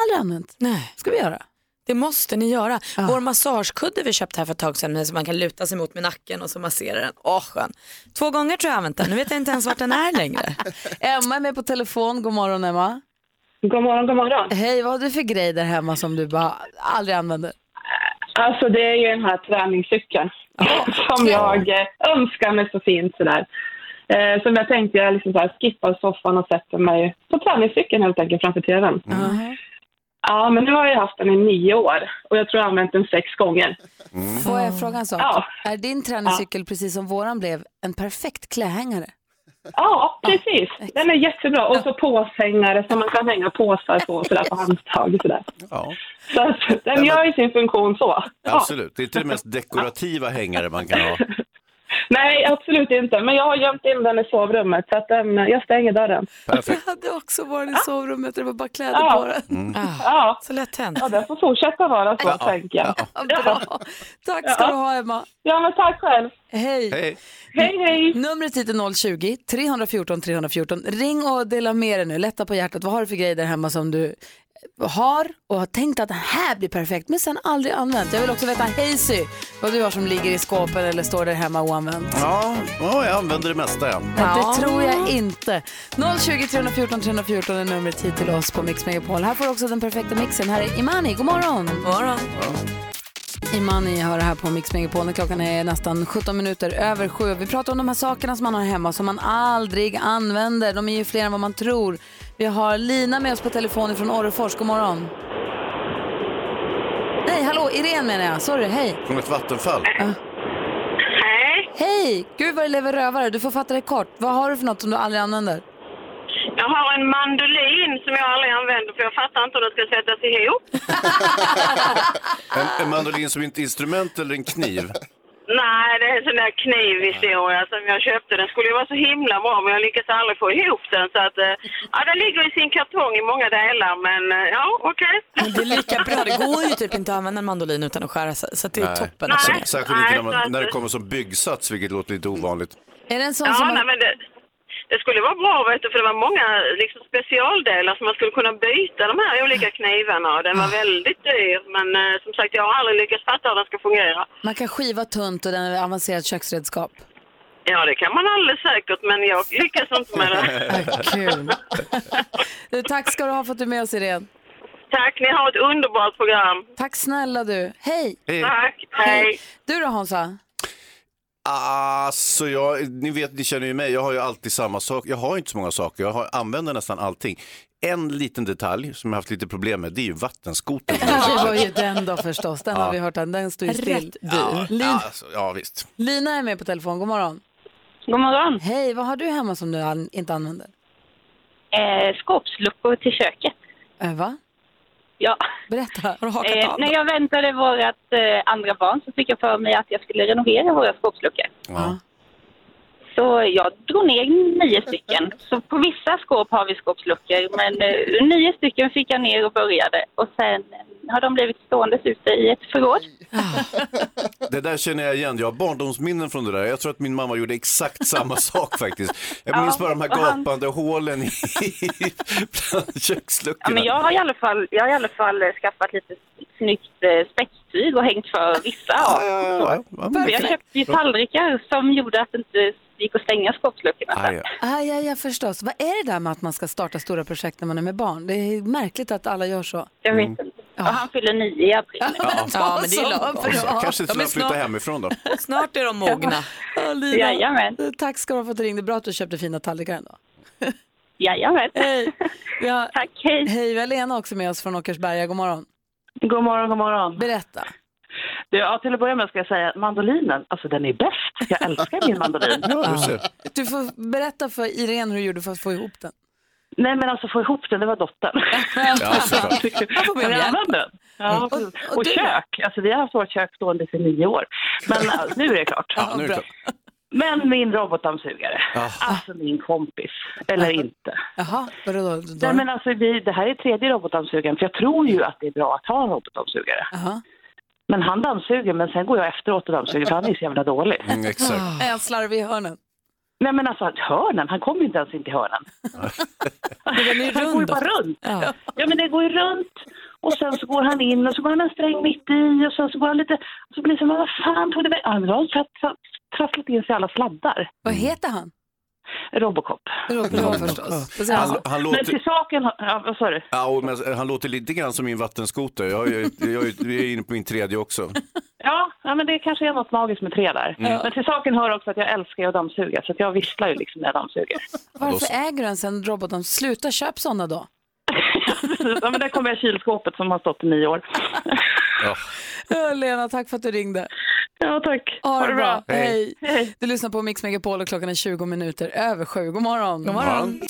Aldrig använt. Nej. Ska vi göra? Det måste ni göra. Vår massagekudde vi köpte här för ett tag sedan som man kan luta sig mot med nacken och så massera den. Åh skön. Två gånger tror jag använt den. Nu vet jag inte ens vart den är längre. (laughs) Emma är med på telefon. God morgon Emma. God morgon, god morgon. Hej, vad har du för grej där hemma som du bara aldrig använder? Alltså det är ju den här träningscykeln som jag eh, önskar mig så fint sådär. Eh, som jag tänkte jag liksom så här, skippar soffan och sätter mig på träningscykeln helt enkelt framför tvn. Ja, men nu har jag haft den i nio år och jag tror jag har använt den sex gånger. Får jag fråga en sak? Ja. Är din träningscykel precis som våran blev en perfekt klädhängare? Ja, precis. Den är jättebra. Och så påshängare som man kan hänga påsar på sådär på handtag. Sådär. Ja, Så den gör ju sin funktion så. Ja. absolut. Det är inte det mest dekorativa hängare man kan ha. Nej, absolut inte. Men jag har gömt in den i sovrummet så att den, jag stänger dörren. Perfekt. Jag hade också varit i sovrummet och det var bara kläder Ja. på den. Ja. Så lätt hänt. Ja, den får fortsätta vara så, Ja. tänker jag. Bra. Tack ska Ja. du ha Emma. Ja, men tack själv. Hej. Hej. Hej, hej. Numret hit är 020-314 314. Ring och dela med dig nu. Lätta på hjärtat. Vad har du för grejer där hemma som du har och har tänkt att det här blir perfekt men sen aldrig använt. Jag vill också veta, Hazy, vad du har som ligger i skåpet eller står där hemma oanvänt. Ja, ja, jag använder det mesta. Ja. Men Det tror jag inte. 020 314 314 är numret hit till oss på Mix Megapol. Här får du också den perfekta mixen. Här är Imani, god morgon. God morgon. Imani har det här på Mix Megapol klockan är nästan 17 minuter över sju. Vi pratar om de här sakerna som man har hemma som man aldrig använder. De är ju fler än vad man tror. Vi har Lina med oss på telefon från Orrefors. God morgon. Nej, hallå, Irene menar jag. Sorry, hej. Från ett vattenfall. Hej. Hej! Gud vad du lever rövare. Du får fatta det kort. Vad har du för något som du aldrig använder? Jag har en mandolin som jag aldrig använder för jag fattar inte hur den ska sättas ihop. (laughs) En, en mandolin som inte är instrument eller en kniv? Nej, det är en sån där knivhistoria som jag köpte. Den skulle ju vara så himla bra men jag lyckas aldrig få ihop den. Så att, eh, ja, den ligger i sin kartong i många delar men eh, ja, okej. Men det är lika bra, det går ju typ inte att använda en mandolin utan att skära sig. Så att det är Nej. toppen. Sär- Särskilt inte när, Nej, man, när det kommer som byggsats, vilket låter lite ovanligt. Är det en sån Ja, som... nej, men det, det skulle vara bra vet du, för det var många liksom, specialdelar som man skulle kunna byta de här olika knivarna och den var väldigt dyr. Men eh, som sagt, jag har aldrig lyckats fatta hur den ska fungera. Man kan skiva tunt och den är avancerat köksredskap. Ja, det kan man alldeles säkert, men jag lyckas inte med det. (laughs) Kul. (laughs) Du, tack ska du ha för att du är med oss Irene. Tack, ni har ett underbart program. Tack snälla du. Hej. Hej. Tack, hej. Du då Hansa? Alltså, jag, ni vet, ni känner ju mig, jag har ju alltid samma sak. Jag har inte så många saker, jag har, använder nästan allting. En liten detalj som jag har haft lite problem med, det är ju vattenskotern. (laughs) Det var ju den då förstås. Den Ja. har vi hört, den, den står ju still. Rätt Ja, Lin, ja, alltså, ja, visst. Lina är med på telefon, god morgon. God morgon. Hej, vad har du hemma som du an- inte använder? Eh, skåpsluckor till köket. Äh, va? Ja. Berätta. Har du hakat Eh, av när jag väntade vårt eh, andra barn så fick jag för mig att jag skulle renovera våra skåpsluckor. Ja. Så jag drog ner nio stycken. Så på vissa skåp har vi skåpsluckor, men eh, nio stycken fick jag ner och började. Och sen eh, har de blivit ståendes ute i ett förråd. (laughs) Det där känner jag igen, jag har barndomsminnen från det där. Jag tror att min mamma gjorde exakt samma (laughs) sak faktiskt. Jag minns Ja, bara de här och han- gapande hålen i (laughs) bland Ja, köksluckorna. men jag har i alla fall, jag har i alla fall eh, skaffat lite snyggt eh, spetstyg och hängt för vissa av. ja, ja, Så jag köpte ju tallrikar som gjorde att det inte gick att stänga skåpsluckorna. Ja. Ah, ja, ja, förstås. Vad är det där med att man ska starta stora projekt när man är med barn? Det är märkligt att alla gör så. Jag vet inte. Och han fyller nio i april. Ja, (laughs) men det är (laughs) lagom. Ja, Kanske ska flytta snart- hemifrån då. (laughs) Snart är de mogna. Ja, Jajamän. Tack ska du ha för att du ringde. Bra att du köpte fina tallrikar ändå. Jajamän. Hej. Vi har, Tack, hej. hej, vi har Lena också med oss från Åkersberga. God morgon. God morgon, god morgon. Berätta. Du, ja, till att börja med ska jag säga att mandolinen, alltså den är bäst. Jag älskar min mandolin. Ja, du får berätta för Irene hur du gjorde för att få ihop den. Nej men alltså få ihop den, det var dottern. (laughs) Ja, såklart. (laughs) Men jag använde den. Ja, precis. och kök, alltså vi har haft vårt kök stående i nio år. Men (laughs) nu är det klart. Ja, nu är det klart. Men min robotdammsugare, Ja. alltså min kompis, eller inte. Jaha, vadå då? då? Nej, men alltså, vi, det här är tredje robotdammsugaren, för jag tror ju att det är bra att ha en robotdammsugare. Jaha. Men han dammsuger, men sen går jag efteråt och dammsuger, för han är så jävla dålig. Mm, exakt. Är han slarvig i hörnen? Nej men alltså hörnen, han kommer ju inte ens in till hörnen. (laughs) Han går ju bara runt. Ja. Ja men det går ju runt. Och sen så går han in och så går han en sträng mitt i och sen så går han lite, och så blir det så, men vad fan tog det vägen? Ja men då har han tratt- trasslat in sig i alla sladdar. Vad heter han? Robocop. Förstås. Han, han, Men till låter, saken, ja vad sa du? ja, och men, han låter lite grann som min vattenskoter. Jag, jag, jag, jag är inne på min tredje också. (laughs) Ja, ja men det kanske är något magiskt med tre där. Mm. Men till saken hör också att jag älskar att dammsuga så att jag visslar ju liksom när jag dammsuger. (laughs) Varför äger du ens en robot? Sluta köp sådana då. (laughs) ja men där kommer jag kylskåpet som har stått i nio år. Ja. (laughs) Lena, tack för att du ringde. Ja, tack. Ha det bra. Hej. Hej. Du lyssnar på Mix Megapol och klockan är 20 minuter över sju. God morgon. God morgon.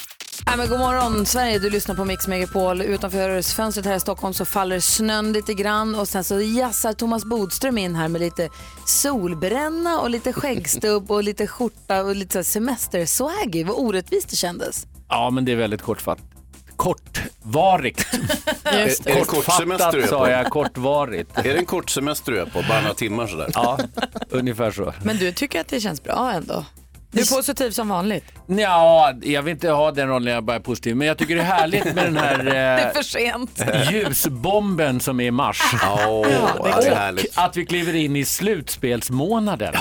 Ja, men god morgon Sverige, du lyssnar på Mix Megapol. Utanför fönstret här i Stockholm så faller snön lite grann och sen så jassar Thomas Bodström in här med lite solbränna och lite skäggstubb och lite skjorta och lite semesterswaggy. Vad orättvist det kändes. Ja, men det är väldigt kortfatt. Kortvarigt. (laughs) Just det. Är det du är Kortfattat på? sa jag, kortvarigt. Är det en kort semester du är på? Bara några timmar sådär? Ja, ungefär så. Men du tycker att det känns bra ändå? Du är positiv som vanligt. Ja, jag vill inte ha den rollen, jag är bara positiv. Men jag tycker det är härligt med den här (laughs) Det är eh, för sent. (laughs) ljusbomben som är i mars. Ja, det är och härligt. att vi kliver in i slutspelsmånaden.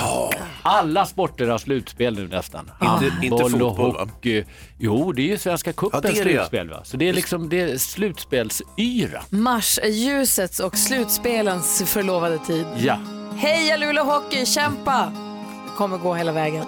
Alla sporter har slutspel nu nästan. Inte- inte Handboll och fotboll, va? hockey. Jo, det är ju Svenska Ja, cupens är ja. slutspel. Va? Så det är liksom det är slutspelsyra. Mars är ljusets och slutspelens förlovade tid. Ja. Heja Luleå Hockey, kämpa! Det kommer gå hela vägen.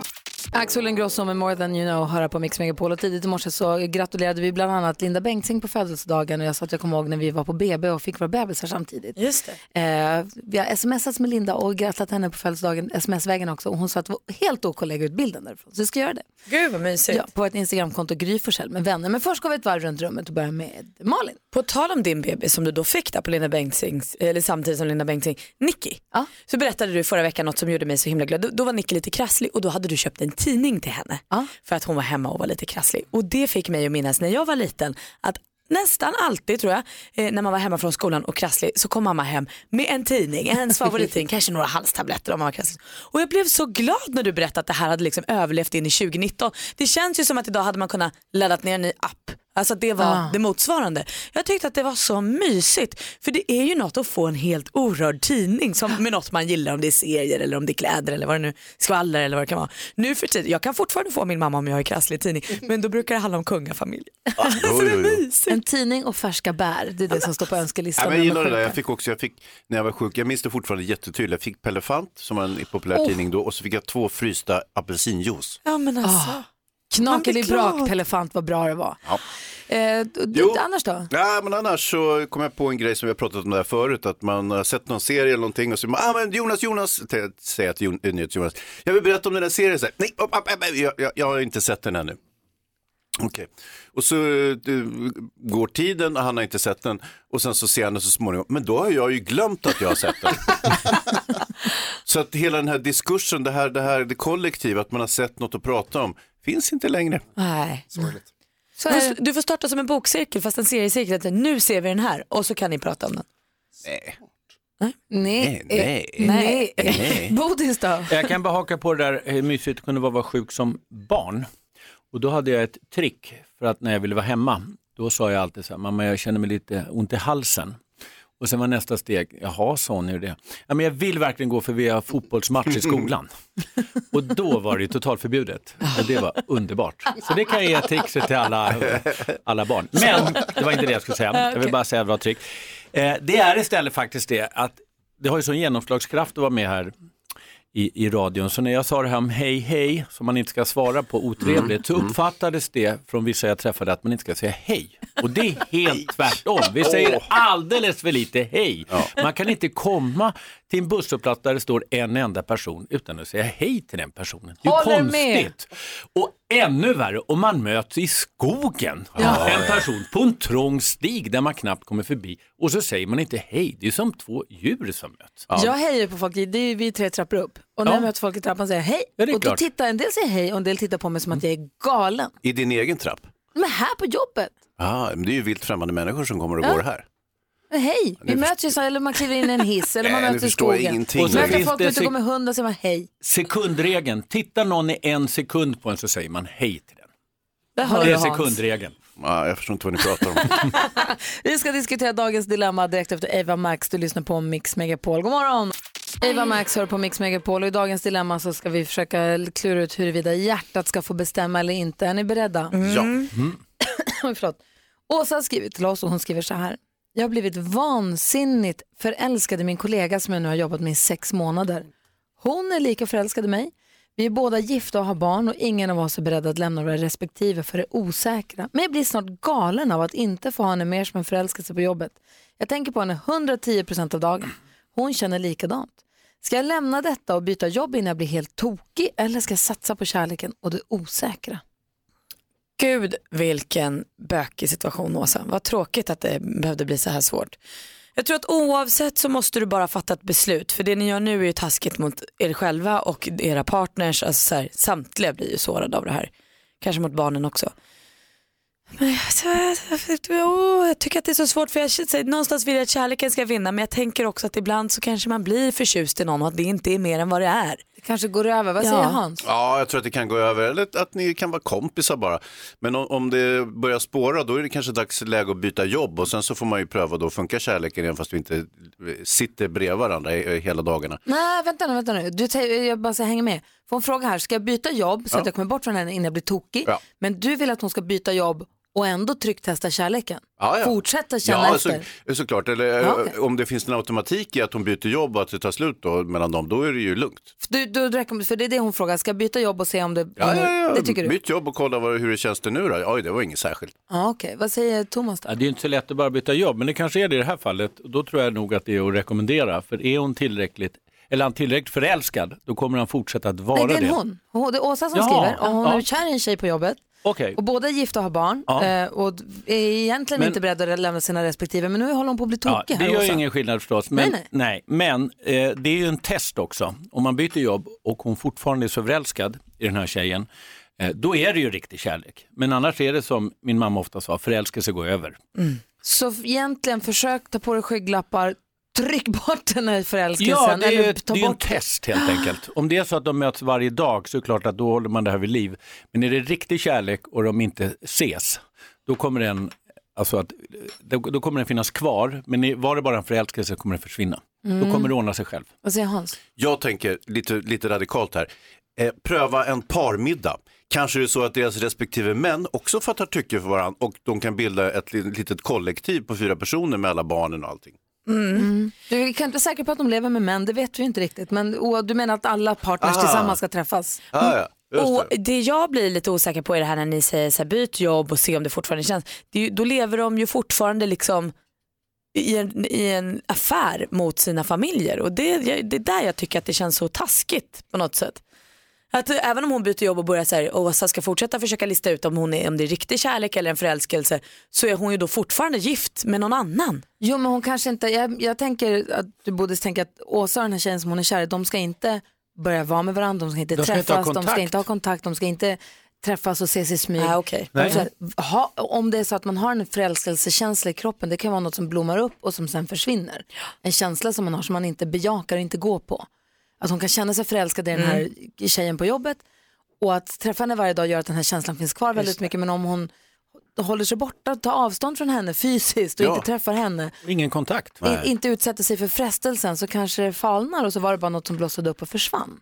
Axel Ingrosso med More than you know höra på Mix Megapol och tidigt i morse så gratulerade vi bland annat Linda Bengtzing på födelsedagen och jag sa att jag kommer ihåg när vi var på BB och fick våra bebisar samtidigt. Just det. Eh, vi har smsat med Linda och grattlat henne på födelsedagen sms-vägen också och hon sa att det var helt OK att lägga ut bilden därifrån så vi ska göra det. Gud vad mysigt. Ja, på ett Instagramkonto Gry Forssell med vänner. Men först går vi ett varv runt rummet och börjar med Malin. På tal om din bebis som du då fick där på Linda Bengtzings, eller samtidigt som Linda Bengtzing, Nicky. Ja. Så berättade du förra veckan något som gjorde mig så himla glad. Då, då var Nicky lite krasslig och då hade du köpt en tidning till henne. För att hon var hemma och var lite krasslig. Och det fick mig att minnas när jag var liten att Nästan alltid tror jag, eh, när man var hemma från skolan och krasslig så kom mamma hem med en tidning, ens favorittidning, (laughs) kanske några halstabletter om man var krasslig. Och jag blev så glad när du berättade att det här hade liksom överlevt in i 2019. Det känns ju som att idag hade man kunnat laddat ner en ny app. Alltså att det var Ah. det motsvarande. Jag tyckte att det var så mysigt. För det är ju något att få en helt orörd tidning som med något man gillar om det är serier eller om det är kläder eller vad det nu skvaller eller vad det kan vara. Nu för tiden, jag kan fortfarande få min mamma om jag har krasslig tidning men då brukar det handla om kungafamilj. (laughs) Jo, jo, jo. En tidning och färska bär, det är det som står på önskelistan. Ja, men jag är gillar det där. Jag fick också, jag fick, när jag var sjuk, jag minns det fortfarande jättetydligt. Jag fick Pellefant som var en populär Oh. tidning då och så fick jag två frysta apelsinjuice. Ja men alltså. Knakelibrak, Pelefant, vad bra det var. Ja. Eh, Jo. annars då? Ja, men annars så kom jag på en grej som vi har pratat om där förut, att man har sett någon serie eller någonting och så ah, men Jonas, Jonas, säger till eh, Jonas, jag vill berätta om den där serien. Så här, Nej, upp, upp, upp, jag, jag, jag har inte sett den ännu. Okej, och så eh, går tiden och han har inte sett den och sen så ser han den så småningom, men då har jag ju glömt att jag har sett den. (laughs) så att hela den här diskursen, det här, det här det kollektiva, att man har sett något att prata om, finns inte längre. Nej. Sorgligt. Så du, du får starta som en bokcirkel fast en seriecirkel. Nu ser vi den här och så kan ni prata om den. Nej. Nej. Nej, nej. Eh, nej. Nej. (laughs) Bodis då? Jag kan bara haka på det där hur mysigt det kunde vara att vara sjuk som barn. Och då hade jag ett trick för att när jag ville vara hemma, då sa jag alltid så här, mamma jag känner mig lite ont i halsen. Och sen var nästa steg, jaha sa är det? Ja, men jag vill verkligen gå för vi har fotbollsmatch i skolan. (laughs) Och då var det ju totalförbjudet. Och det var underbart. Så det kan jag ge trixet till alla, alla barn. Men det var inte det jag skulle säga. Jag vill bara säga att ett trick. Eh, det är istället faktiskt det att det har ju sån genomslagskraft att vara med här i, i radion. Så när jag sa det här om hej hej, som man inte ska svara på otrevligt, så uppfattades det från vissa jag träffade att man inte ska säga hej. Och det är helt tvärtom. Vi säger alldeles för lite hej. Man kan inte komma till en busshållplats där det står en enda person utan att säga hej till den personen. Det är Håller med. konstigt. Och ännu värre om man möts i skogen. Ja. En person på en trång stig där man knappt kommer förbi och så säger man inte hej. Det är som två djur som möts. Jag hejar på folk, det är vi tre trappor upp. Och när Ja. jag möter folk i trappan säger jag hej. Ja, och då klart. tittar en del säger hej och en del tittar på mig som att jag är galen. I din egen trapp? Men här på jobbet, Ja, men det är ju vilt främmande människor som kommer och Ja. går här. men hej. Vi Nu möts ju så, eller man kliver in i en hiss eller (laughs) man möts i förstår jag skogen. ingenting. Och så Möter folk ute och går med hundar säger man hej. Sekundregeln, tittar någon i en sekund på en så säger man hej till den. Där hör Det är sekundregeln. Ja, jag förstår inte vad ni pratar om. (laughs) Vi ska diskutera dagens dilemma direkt efter Eva Max. Du lyssnar på Mix Megapol. God morgon! Eva Max hör på Mix Megapol och i dagens dilemma så ska vi försöka klura ut huruvida hjärtat ska få bestämma eller inte. Är ni beredda? Ja. Oj, (coughs) Förlåt. Åsa har skrivit till oss och hon skriver så här. Jag har blivit vansinnigt förälskad i min kollega som jag nu har jobbat med i sex månader. Hon är lika förälskad i mig. Vi är båda gifta och har barn och ingen av oss är beredd att lämna våra respektive för det osäkra. Men jag blir snart galen av att inte få ha henne mer som en förälskelse på jobbet. Jag tänker på henne 110% av dagen. Hon känner likadant. Ska jag lämna detta och byta jobb innan jag blir helt tokig eller ska jag satsa på kärleken och det osäkra? Gud vilken bökig situation Åsa. Vad tråkigt att det behövde bli så här svårt. Jag tror att oavsett så måste du bara fatta ett beslut. För det ni gör nu är ju taskigt mot er själva och era partners. Alltså så här, samtliga blir ju sårade av det här. Kanske mot barnen också. Men alltså, jag, jag tycker att det är så svårt för jag, så någonstans vill jag att kärleken ska vinna men jag tänker också att ibland så kanske man blir förtjust i någon och att det inte är mer än vad det är. Det kanske går över, vad Ja. säger Hans? Ja, jag tror att det kan gå över, eller att ni kan vara kompisar bara. Men om, om det börjar spåra, då är det kanske dags läge att byta jobb och sen så får man ju pröva då, funkar kärleken igen fast vi inte eh, sitter bredvid varandra i- i hela dagarna. Nej, vänta nu, vänta nu. Du, jag bara ska hänga med. Får en fråga här, ska jag byta jobb så Ja. att jag kommer bort från henne innan jag blir tokig? Ja. Men du vill att hon ska byta jobb och ändå trycktesta kärleken? Ja, ja. Fortsätta känna ja, efter? Så, såklart, eller Ja, eh, okej. om det finns en automatik i att hon byter jobb och att det tar slut då mellan dem, då är det ju lugnt. Du, du, för det är det hon frågar, ska jag byta jobb och se om det... Ja, ja, ja. Det tycker du? Byt jobb och kolla vad, hur det känns det nu då. Oj, det var inget särskilt. Ja, okej. Vad säger Thomas då? Ja, det är inte så lätt att bara byta jobb, men det kanske är det i det här fallet. Då tror jag nog att det är att rekommendera. För är hon tillräckligt, eller han tillräckligt förälskad, då kommer han fortsätta att vara Nej, det är en det. hon. Det är Åsa som Jaha, skriver och hon ja. är kär i en tjej på jobbet. Okej. Och båda är gifta och har barn Ja. eh, och är egentligen Men- inte beredda att lämna sina respektive men nu håller hon på att bli Ja, tokig det här gör Åsa. ingen skillnad förstås. Men, Nej, nej, men eh, det är ju en test också. Om man byter jobb och hon fortfarande är så förälskad i den här tjejen, eh, då är det ju riktig kärlek. Men annars är det som min mamma ofta sa, förälskelse går över. Så egentligen försök ta på dig skygglappar, tryck bort den här förälskelsen. Ja, det är, eller ta det är ju en bort... test helt enkelt. Om det är så att de möts varje dag så är det klart att då håller man det här vid liv. Men är det riktig kärlek och de inte ses, då kommer den, alltså att, då, då kommer den finnas kvar. Men är- var det bara en förälskelse kommer den försvinna. Mm. Då kommer det ordna sig själv. Vad säger Hans? Jag tänker lite, lite radikalt här. Eh, pröva en parmiddag. Kanske är det så att deras respektive män också fattar tycke för varandra och de kan bilda ett li- litet kollektiv på fyra personer med alla barnen och allting. Mm. Du kan inte vara säker på att de lever med män, det vet vi ju inte riktigt. Men och, du menar att alla partners Ah. tillsammans ska träffas? Ah, ja. Just Och det. det jag blir lite osäker på är det här när ni säger så här, byt jobb och se om det fortfarande känns. Det är ju, då lever de ju fortfarande liksom i en, i en affär mot sina familjer och det, det är där jag tycker att det känns så taskigt på något sätt. Att även om hon byter jobb och börjar så här, och Åsa ska fortsätta försöka lista ut om, hon är, om det är riktig kärlek eller en förälskelse så är hon ju då fortfarande gift med någon annan. Jo men hon kanske inte, jag, jag tänker att du borde tänka att Åsa och den här tjejen som hon är kär i, de ska inte börja vara med varandra, de ska inte De ska träffas, inte de ska inte ha kontakt, de ska inte träffas och ses i smyg. Ah, okay. Här, ha, om det är så att man har en förälskelsekänsla i kroppen, det kan vara något som blommar upp och som sen försvinner. En känsla som man har som man inte bejakar och inte går på. Att hon kan känna sig förälskad i den här tjejen på jobbet och att träffa henne varje dag gör att den här känslan finns kvar väldigt mycket. Men om hon håller sig borta, tar avstånd från henne fysiskt och Ja. inte träffar henne, Ingen kontakt. i, inte utsätter sig för frestelsen så kanske det falnar och så var det bara något som blossade upp och försvann.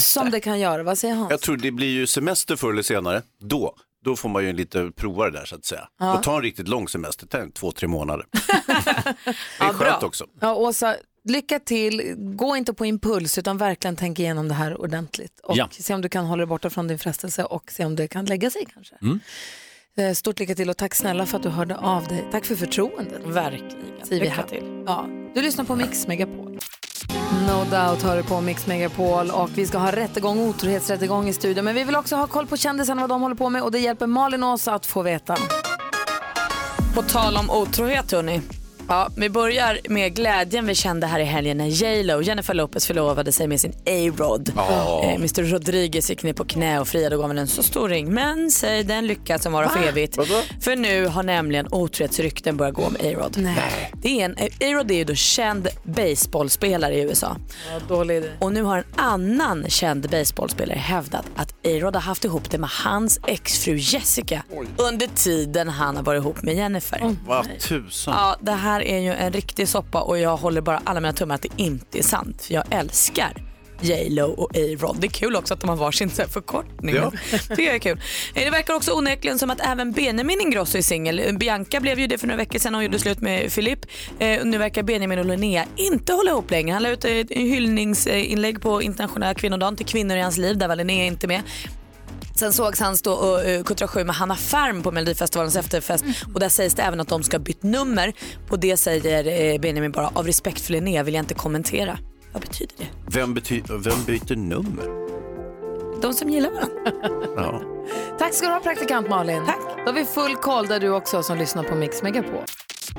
som det. kan göra, vad säger Hans? Jag tror det blir ju semester förr eller senare. Då, då får man ju lite prova det där så att säga. Ja. Och ta en riktigt lång semester, två, tre månader. (laughs) det är Ja, skönt bra. också. Ja, Åsa, lycka till. Gå inte på impuls utan verkligen tänk igenom det här ordentligt. Och Ja. se om du kan hålla dig borta från din frestelse och se om det kan lägga sig kanske. Mm. Eh, Stort lycka till och tack snälla för att du hörde av dig. Tack för förtroendet. Verkligen. Säger Lycka till. Ja, du lyssnar på Mix Megapol. No doubt hör du på Mix Megapol och vi ska ha rättegång, otrohetsrättegång i studion. Men vi vill också ha koll på kändisarna, vad de håller på med och det hjälper Malin och oss att få veta. På tal om otrohet hörni. Ja, vi börjar med glädjen vi kände här i helgen när J Lo, Jennifer Lopez förlovade sig med sin A-Rod. Ja. Eh, Mr Rodriguez gick ner på knä och friade och gav henne en så stor ring. Men säg den lyckas som vara för evigt. För nu har nämligen otrohetsrykten börjat gå med A-Rod. Nej. Det är en, A-Rod är ju då känd baseballspelare i USA. Ja, dålig idé. Och nu har en annan känd baseballspelare hävdat att A-Rod har haft ihop det med hans exfru Jessica under tiden han har varit ihop med Jennifer. Vad tusan. Ja, det här är ju en riktig soppa och jag håller bara alla mina tummar att det inte är sant. För jag älskar J Lo och A-Rod. Det är kul också att de har varsin här förkortning. Ja. (laughs) Det är kul. Eh, Det verkar också onekligen som att även Benjamin Ingrosso är singel. Eh, Bianca blev ju det för några veckor sedan och gjorde slut med Filip. Eh, Nu verkar Benjamin och Linnea inte hålla ihop längre. Han la ut ett hyllningsinlägg på internationella kvinnodagen till kvinnor i hans liv. Där var Linnea inte med. Sen sågs han stå och uh, kuttra sju med Hanna Färm på Melodifestivalens efterfest och där sägs det även att de ska ha bytt nummer. På det säger eh, Benjamin bara av respekt för Linnea vill jag inte kommentera. Vad betyder det? Vem, bety- vem byter nummer? De som gillar varandra. (laughs) Ja. Tack ska du ha praktikant Malin. Tack. Då har vi full koll där du också som lyssnar på Mix Megapol.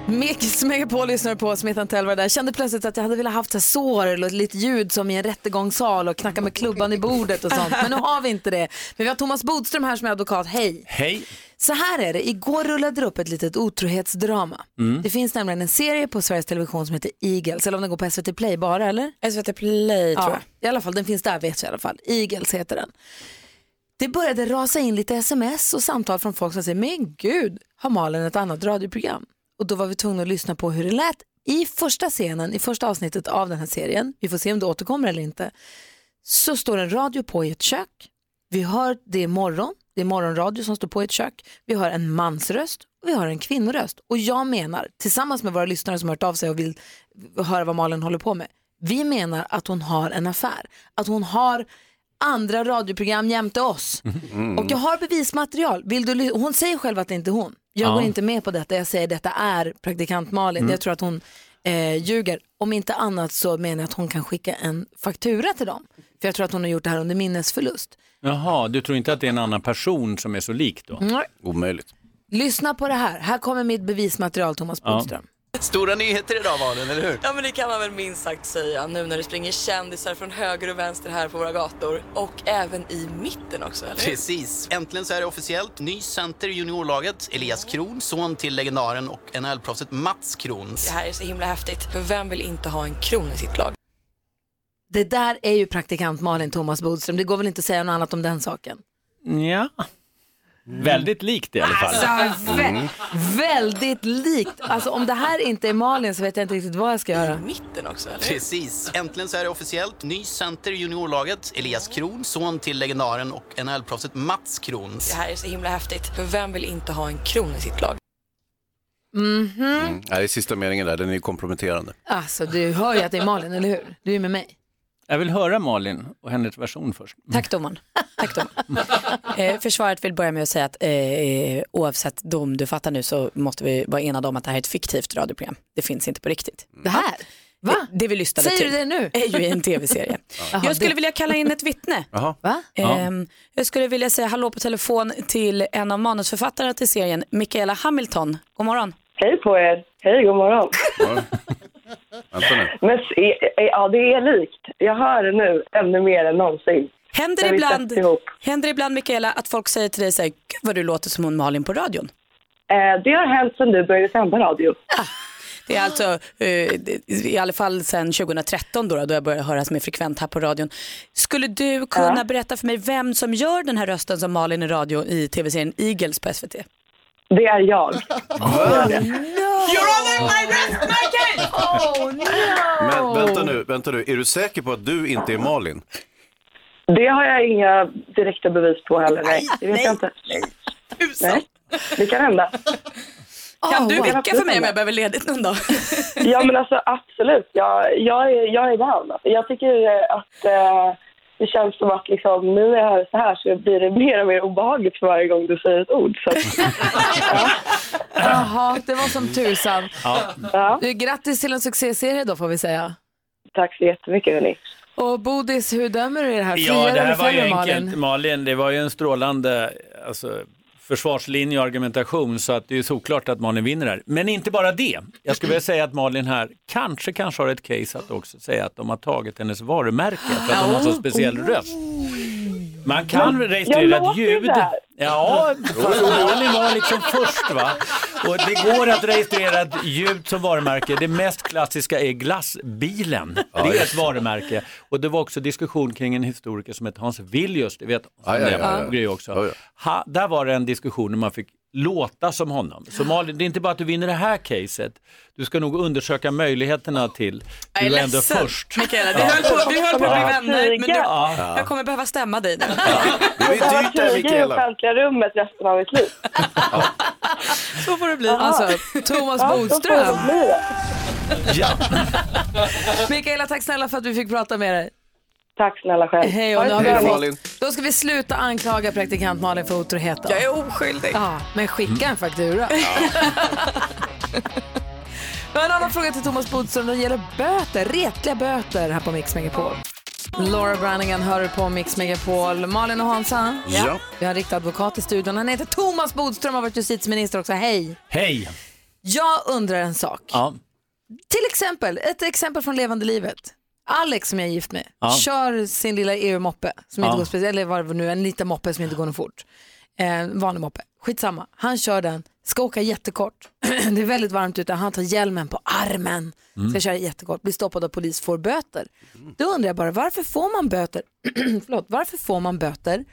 Mix Megapol lyssnar på Smith Tell var där. Kände plötsligt att jag hade velat haft så sår eller ett litet ljud som i en rättegångssal och knacka med klubban i bordet och sånt. Men nu har vi inte det. Men vi har Thomas Bodström här som är advokat. Hej! Hej! Så här är det, igår rullade det upp ett litet otrohetsdrama. Mm. Det finns nämligen en serie på Sveriges Television som heter Eagles, eller om den går på SVT Play bara eller? SVT Play tror jag. I alla fall, den finns där vet jag i alla fall. Eagles heter den. Det började rasa in lite sms och samtal från folk som säger, men gud, har Malin ett annat radioprogram? Och då var vi tvungna att lyssna på hur det lät i första scenen, i första avsnittet av den här serien. Vi får se om det återkommer eller inte. Så står en radio på i ett kök. Vi hör det är morgon, det är morgonradio som står på i ett kök. Vi har en mansröst och vi har en kvinnoröst. Och jag menar, tillsammans med våra lyssnare som har hört av sig och vill höra vad Malin håller på med, vi menar att hon har en affär. Att hon har andra radioprogram jämte oss. Mm. Och jag har bevismaterial. Vill du, hon säger själv att det inte är hon. Jag Ja. går inte med på detta. Jag säger detta är praktikant Malin. Mm. Jag tror att hon eh, ljuger. Om inte annat så menar jag att hon kan skicka en faktura till dem. För jag tror att hon har gjort det här under minnesförlust. Jaha, du tror inte att det är en annan person som är så lik då? Nej. Omöjligt. Lyssna på det här. Här kommer mitt bevismaterial Thomas Ja. Stora nyheter idag Malin, eller hur? Ja men det kan man väl minst sagt säga nu när det springer kändisar från höger och vänster här på våra gator. Och även i mitten också, eller hur? Precis. Äntligen så är det officiellt. Ny center i juniorlaget. Elias Kron, son till legendaren och NHL-proffset Mats Kron. Det här är så himla häftigt. För vem vill inte ha en kron i sitt lag? Det där är ju praktikant Malin Thomas Bodström. Det går väl inte att säga något annat om den saken. Ja. Väldigt likt i alla fall. Alltså, vä- väldigt likt. Alltså om det här inte är Malin så vet jag inte riktigt vad jag ska göra. mitten också, eller Precis. Äntligen så är det officiellt. Ny center i juniorlaget. Elias Kron, son till legendaren och NHL-proffset Mats Kron. Det här är så himla häftigt. För vem vill inte ha en kron i sitt lag? Mhm. Mm. Nej, sista meningen där, den är ju komprometterande. Alltså du hör ju att det är Malin, eller hur? Du är med mig. Jag vill höra Malin och hennes version först. Tack domaren. Tack domaren. (laughs) Eh, försvaret vill börja med att säga att eh, oavsett dom du fattar nu så måste vi vara enade om att det här är ett fiktivt radioprogram. Det finns inte på riktigt. Det här? Va? Det, det vi lyssnade Säger till du det nu? är ju en tv-serie. (laughs) Jag skulle vilja kalla in ett (laughs) vittne. Va? Ehm, jag skulle vilja säga hallå på telefon till en av manusförfattarna till serien, Michaela Hamilton. God morgon. Hej på er. Hej, god morgon. Vänta nu. Men, s- e- e- ja, det är likt. Jag hör det nu ännu mer än någonsin. Händer vi ibland, händer ibland Michaela att folk säger till dig så här, gud vad du låter som hon Malin på radion. Eh, det har hänt sedan du började sända radio. Det är alltså eh, i alla fall sedan 2013 då, då jag började höras mer frekvent här på radion. Skulle du kunna berätta för mig vem som gör den här rösten som Malin i radio i tv-serien Eagles på SVT? Det är jag. You're on my wrist, Michael! Oh Men vänta nu, vänta nu, är du säker på att du inte är Malin? Det har jag inga direkta bevis på heller. Nej, det vet jag inte. Nej, det kan hända. Kan du wow. vicka för mig om jag behöver ledigt någon dag? Ja, men alltså absolut. Jag, jag, är, jag är down. Jag tycker eh, att eh, det känns som att liksom, nu när jag hör så här så blir det mer och mer obehagligt för varje gång du säger ett ord. Så (laughs) Jaha, det var som tusan. Ja. Du, grattis till en succéserie då får vi säga. tack så jättemycket hörni. Och Bodis, hur dömer du i det här? Ja, Friar det eller här var ju enkelt Malin? Malin. Det var ju en strålande alltså, försvarslinje och argumentation så att det är såklart att Malin vinner här. Men inte bara det. Jag skulle vilja säga att Malin här kanske, kanske har ett case att också säga att de har tagit hennes varumärke för att hon har så speciell röst. Man kan Men registrera jag ett ljud. Ja, Malin var liksom först va. Och det går att registrera ett ljud som varumärke. Det mest klassiska är glassbilen. Det är ett varumärke. Och det var också diskussion kring en historiker som heter Hans Villius, det vet Ja, ja, ja, ja. ja, också. Ha, där var det en diskussion där man fick låta som honom. Så Malin, det är inte bara att du vinner det här caset. Du ska nog undersöka möjligheterna till. Jag Du är var ändå ledsen, först. Mikaela. Vi höll på, vi höll på att bli Ja. vänner, men du, Ja. jag kommer behöva stämma dig nu. Det är dyrt det här flyga i Mikaela. offentliga rummet resten av mitt liv. (laughs) Så får det bli. Alltså, Thomas Ja, Bodström. Ja. Mikaela, tack snälla för att vi fick prata med dig. Tack snälla själv. Hej, och det har vi. Då ska vi sluta anklaga praktikant Malin för otrohet. då. Jag är oskyldig. Ja, men skicka en faktura. Jag (laughs) har en annan fråga till Thomas Bodström. Den gäller böter, retliga böter här på Mix Megapol. Laura Branningan hör på Mix Megapol. Malin och Hansa. Ja. Vi har en riktig advokat i studion. Han heter Thomas Bodström och har varit justitieminister också. Hej! Hej! Jag undrar en sak. Ja. Till exempel, ett exempel från levande livet. Alex som jag är gift med Ja. kör sin lilla EU-moppe, som inte Ja. går speciellt, eller vad det nu är, en liten moppe som inte går något fort. Eh, vanlig moppe, skitsamma. Han kör den, ska åka jättekort. (clears throat) det är väldigt varmt ute, han tar hjälmen på armen, Mm. ska köra jättekort, blir stoppad av polis, får böter. Då undrar jag bara, varför får man böter, (clears throat) förlåt, varför får man böter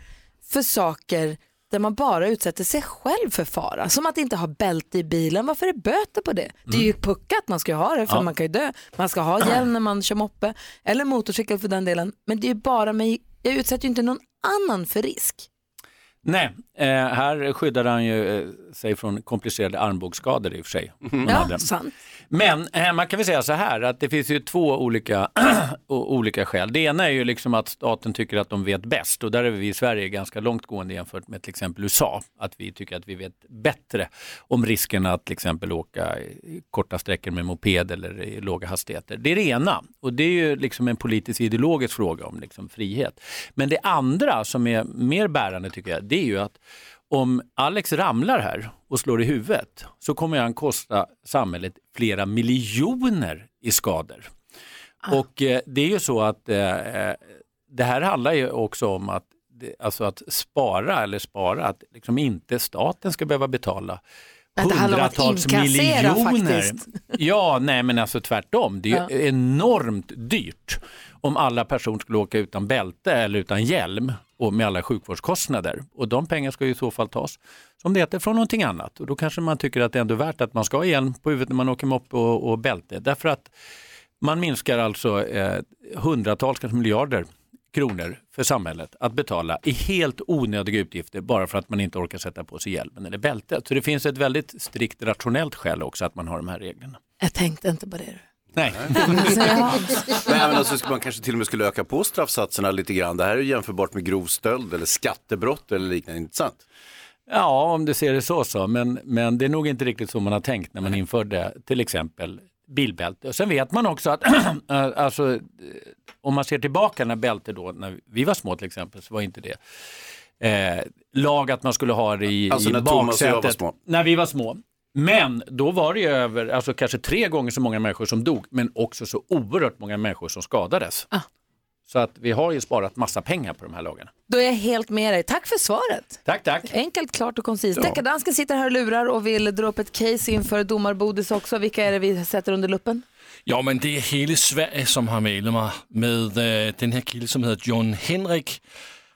för saker där man bara utsätter sig själv för fara? Som att inte ha bälte i bilen, varför är det böter på det? Det är ju puckat, man ska ju ha det för Ja. man kan ju dö. Man ska ha hjälm när man kör moppe, eller motorcykel för den delen. Men det är ju bara mig, jag utsätter ju inte någon annan för risk. Nej, eh, här skyddade han ju eh, sig från komplicerade armbågsskador i och för sig. Han Ja, sant. Men eh, man kan väl säga så här att det finns ju två olika, (clears throat) olika skäl. Det ena är ju liksom att staten tycker att de vet bäst och där är vi i Sverige ganska långtgående jämfört med till exempel USA. Att vi tycker att vi vet bättre om riskerna att till exempel åka korta sträckor med moped eller i låga hastigheter. Det är det ena och det är ju liksom en politisk ideologisk fråga om liksom frihet. Men det andra som är mer bärande tycker jag, det är ju att om Alex ramlar här och slår i huvudet så kommer han kosta samhället flera miljoner i skador. Och eh, det är ju så att eh, eh, det här handlar ju också om att, alltså att spara eller spara, att liksom inte staten ska behöva betala det hundratals miljoner. faktiskt. (laughs) Ja, nej men alltså tvärtom. Det är Ja. enormt dyrt om alla personer skulle åka utan bälte eller utan hjälm och med alla sjukvårdskostnader. Och de pengarna ska ju i så fall tas, som det heter, från någonting annat. Och då kanske man tycker att det är ändå värt att man ska ha hjälm på huvudet när man åker moppe och, och bälte. Därför att man minskar alltså eh, hundratals, kanske miljarder kronor för samhället att betala i helt onödiga utgifter bara för att man inte orkar sätta på sig hjälmen eller bältet. Så det finns ett väldigt strikt rationellt skäl också att man har de här reglerna. Jag tänkte inte på det. Nej. Nej, men alltså, man kanske till och med skulle öka på straffsatserna lite grann. Det här är ju jämförbart med grov stöld eller skattebrott eller liknande, inte sant? Ja, om du ser det så så, men, men det är nog inte riktigt så man har tänkt när man införde till exempel bilbälte. Och sen vet man också att äh, (clears throat) alltså, eh, om man ser tillbaka när bälte då, när vi var små till exempel, så var inte det eh, lag att man skulle ha det i, Alltså i när Thomas och jag var baksätet. små. När vi var små. Men då var det ju över, alltså kanske tre gånger så många människor som dog, men också så oerhört många människor som skadades. Så att vi har ju sparat massa pengar på de här lagarna. Då är jag helt med dig. Tack för svaret. Tack, tack. Enkelt, klart och koncist. Deckardansken sitter här och lurar och vill dra upp ett case inför domarbodis också. Vilka är det vi sätter under luppen? Ja, men det är hela Sverige som har mejlat mig med eh, den här killen som heter John Henrik.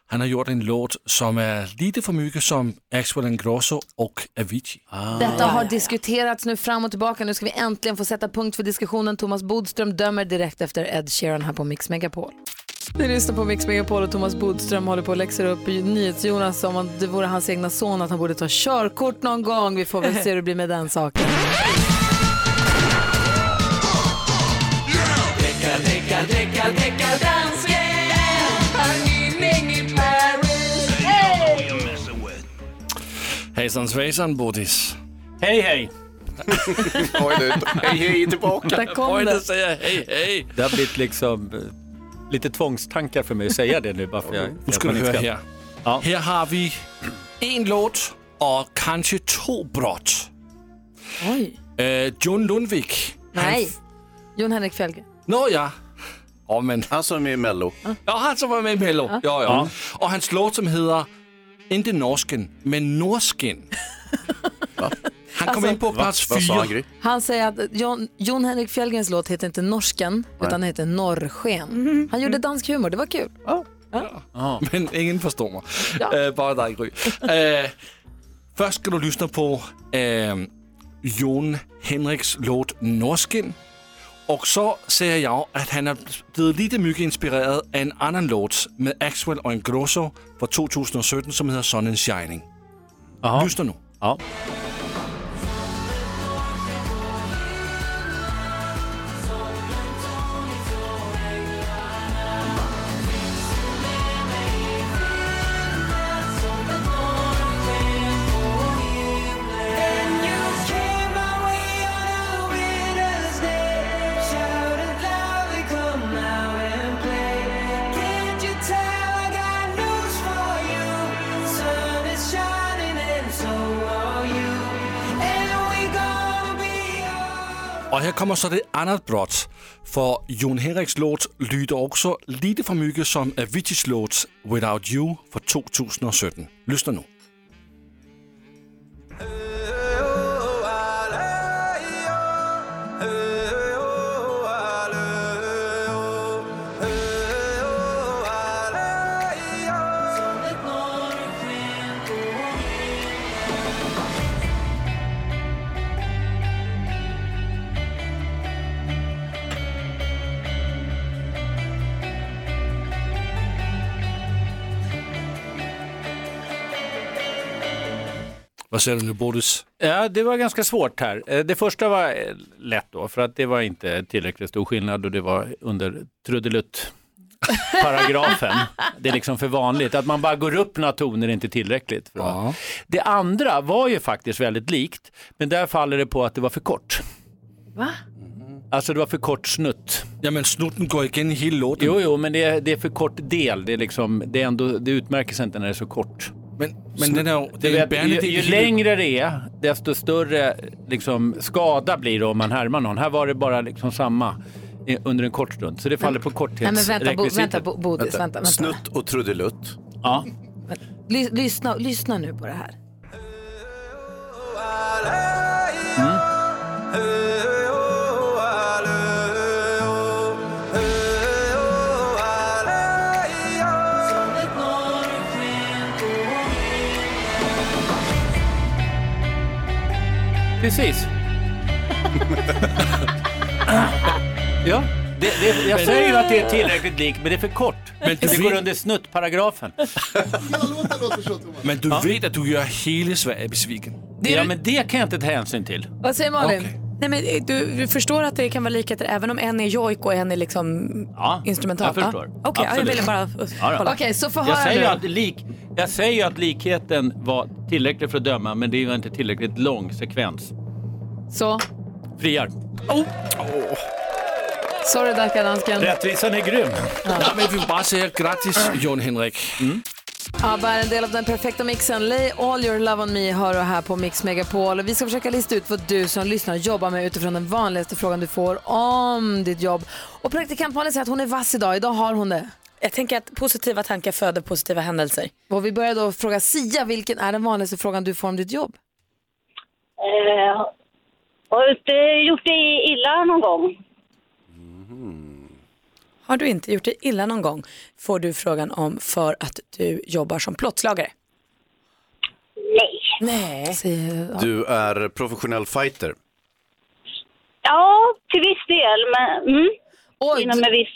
Han har gjort en låt som är lite för mycket som Axel Ingrosso och Avicii. Detta har diskuterats nu fram och tillbaka. Nu ska vi äntligen få sätta punkt för diskussionen. Thomas Bodström dömer direkt efter Ed Sheeran här på Mix Megapol. Vi lyssnar på Mix Megapol och Thomas Bodström håller på att läxa upp NyhetsJonas som om det vore hans egna son att han borde ta körkort någon gång. Vi får väl (laughs) se hur det blir med den saken. Hejsan svejsan Bodis. Hej hej! (laughs) Oj, du, hej hej tillbaka. Där kom Får det. inte säga hej hej. Det har blivit liksom eh, lite tvångstankar för mig att säga det nu bara för jag, Nu ska du höra här. Ja. Här har vi en låt och kanske två brott. Oj. Eh, John Lundvik. Nej, Jon Henrik Fjällgren. Nå ja. Ja, men... Han som är med i Mello. Ja, han som var med i Mello. Ja. Ja, Ja. Och hans låt som heter, inte Norsken, men Norsken. (laughs) Han kom Alltså- in på Va? plats Vad sa han, fyra. Gry? Han säger att Jon, Jon Henrik Fjällgrens låt heter inte Norsken, utan den heter Norrsken. Han gjorde dansk humor, det var kul. (laughs) Men ingen förstår mig. Eh, bara dig Gry. Eh, först ska du lyssna på eh, Jon Henriks låt Norsken. Och så säger jag att han har blivit lite mycket inspirerad av en annan låt med Axwell och Ingrosso från 2017 som heter Sun and Shining. Lyssna nu. Ja. Kommer så det annat brott. För Jon Henriks låt lyder också lite för mycket som Aviciis låt Without You från 2017. Lyssna nu. Vad säger du nu Bodis? Ja, det var ganska svårt här. Eh, Det första var eh, lätt då, för att det var inte tillräckligt stor skillnad och det var under trudelutt paragrafen. (laughs) Det är liksom för vanligt. Att man bara går upp några toner är inte tillräckligt. För att- Det andra var ju faktiskt väldigt likt, men där faller det på att det var för kort. Va? Alltså det var för kort snutt. Ja men snutten går igen i hela låten. Jo, jo, men det är, det är för kort del. Det, är liksom, det, är ändå, det utmärker sig inte när det är så kort. Men, men den är, Du det är vet, ju, ju längre det är, desto större liksom, skada blir det om man härmar någon. Här var det bara liksom samma under en kort stund. Så det faller på Nej, men vänta, bo, korthetsrekvisitet. vänta bo, Bodis, vänta, vänta. Snutt och trudelutt. Ja. Lys, lyssna, lyssna nu på det här. Precis. ja, det, det, jag säger ju att det är tillräckligt likt, men det är för kort. Men det går under snuttparagrafen. Men du vet att du gör hela Sverige besviken. Ja, men det kan jag inte ta hänsyn till. Vad säger Malin? Nej, men eh, du, du förstår att det kan vara likheter även om en är jojk och en är liksom instrumental? jag förstår. Ja. Okej, ja, jag ville bara uh, Ja, ja. kolla. Okej, så få Jag höra säger, att lik, jag säger ju att likheten var tillräcklig för att döma, men det är ju inte tillräckligt lång sekvens. Så, Friar. sorry Dackadansken. Rättvisan är grym. Ja, men vi vill bara säga grattis Jon Henrik. ABBA är en del av den perfekta mixen. Lay all your love on me hör du här på Mix Megapol. Och Vi ska försöka lista ut vad du som lyssnar jobbar med utifrån den vanligaste frågan du får om ditt jobb. Och praktikant Malin säger att hon är vass idag. Idag har hon det. Jag tänker att positiva tankar föder positiva händelser. Och vi börjar då fråga Sia, vilken är den vanligaste frågan du får om ditt jobb? Eh, har du inte gjort dig illa någon gång? Har du inte gjort dig illa någon gång får du frågan om för att du jobbar som plåtslagare. Nej. Nej. Du är professionell fighter. Ja, till viss del, men mm. inom en viss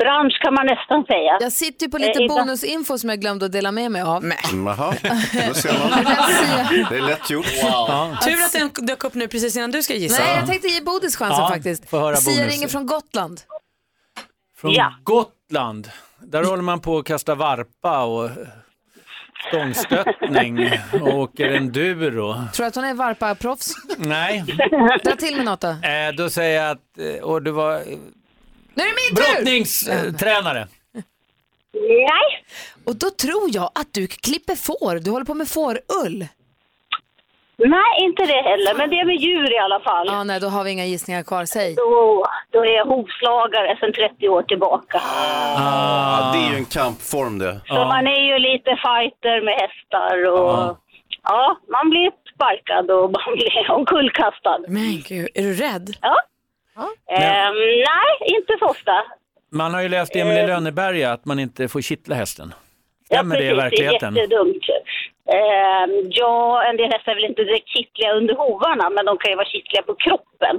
bransch kan man nästan säga. Jag sitter ju på lite Eh, bonusinfo som jag glömde att dela med mig av. Jaha, då ser man. (laughs) Det är lätt gjort. Tur att den dök upp nu precis innan du ska gissa. Nej, jag tänkte ge Bodis chansen Ja, faktiskt. Sia ringer från Gotland. Från Gotland. Där håller man på att kasta varpa och stångstöttning och åker enduro. Tror du att hon är varpa-proffs? Nej, Dra till med något då. eh, då säger jag att eh, och du var Nu är det min tur! brottningstränare. Nej. Och då tror jag att du klipper får. Du håller på med fårull. Nej, inte det heller, men det är med djur i alla fall. Ja, nej, då har vi inga gissningar kvar. Säg. Då, då är jag hovslagare sedan 30 år tillbaka. Ah, det är ju en kampform det. Så man är ju lite fighter med hästar och ja, man blir sparkad och (laughs) man blir omkullkastad. Men gud, är du rädd? Ja. Ehm, nej, inte så ofta. Man har ju läst i Emil i Lönneberga att man inte får kittla hästen. Ja, Stämmer det i precis, verkligheten? Det är jättedumt. Ehm, ja, en del hästar är väl inte direkt kittliga under hovarna, men de kan ju vara kittliga på kroppen.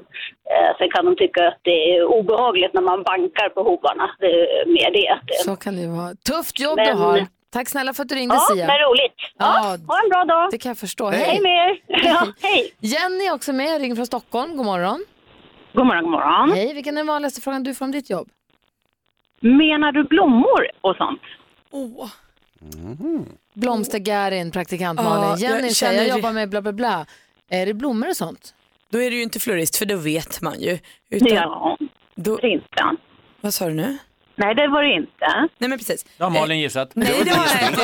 Eh, sen kan de tycka att det är obehagligt när man bankar på hovarna. Det är mer det. det- Så kan det vara. Tufft jobb Men- du har. Tack snälla för att du ringde Ja, Sia. men roligt. Ja, ha en bra dag. Det kan jag förstå. Hej. Hej. Med er. (laughs) Ja, hej. Jenny är också med, ringer från Stockholm. God morgon. God morgon, god morgon. Hej, vilken är den vanligaste frågan du får om ditt jobb? Menar du blommor och sånt? Oh. Blomstergärin, praktikant Ja, Malin. jag Jenny säger, jag känner- jobbar med bla bla bla. Är det blommor och sånt? Då är du ju inte florist för då vet man ju. Utan, Ja, då, inte. Vad sa du nu? Nej, det var det inte. Nej men precis. Det har Malin gissat. Nej det har jag inte.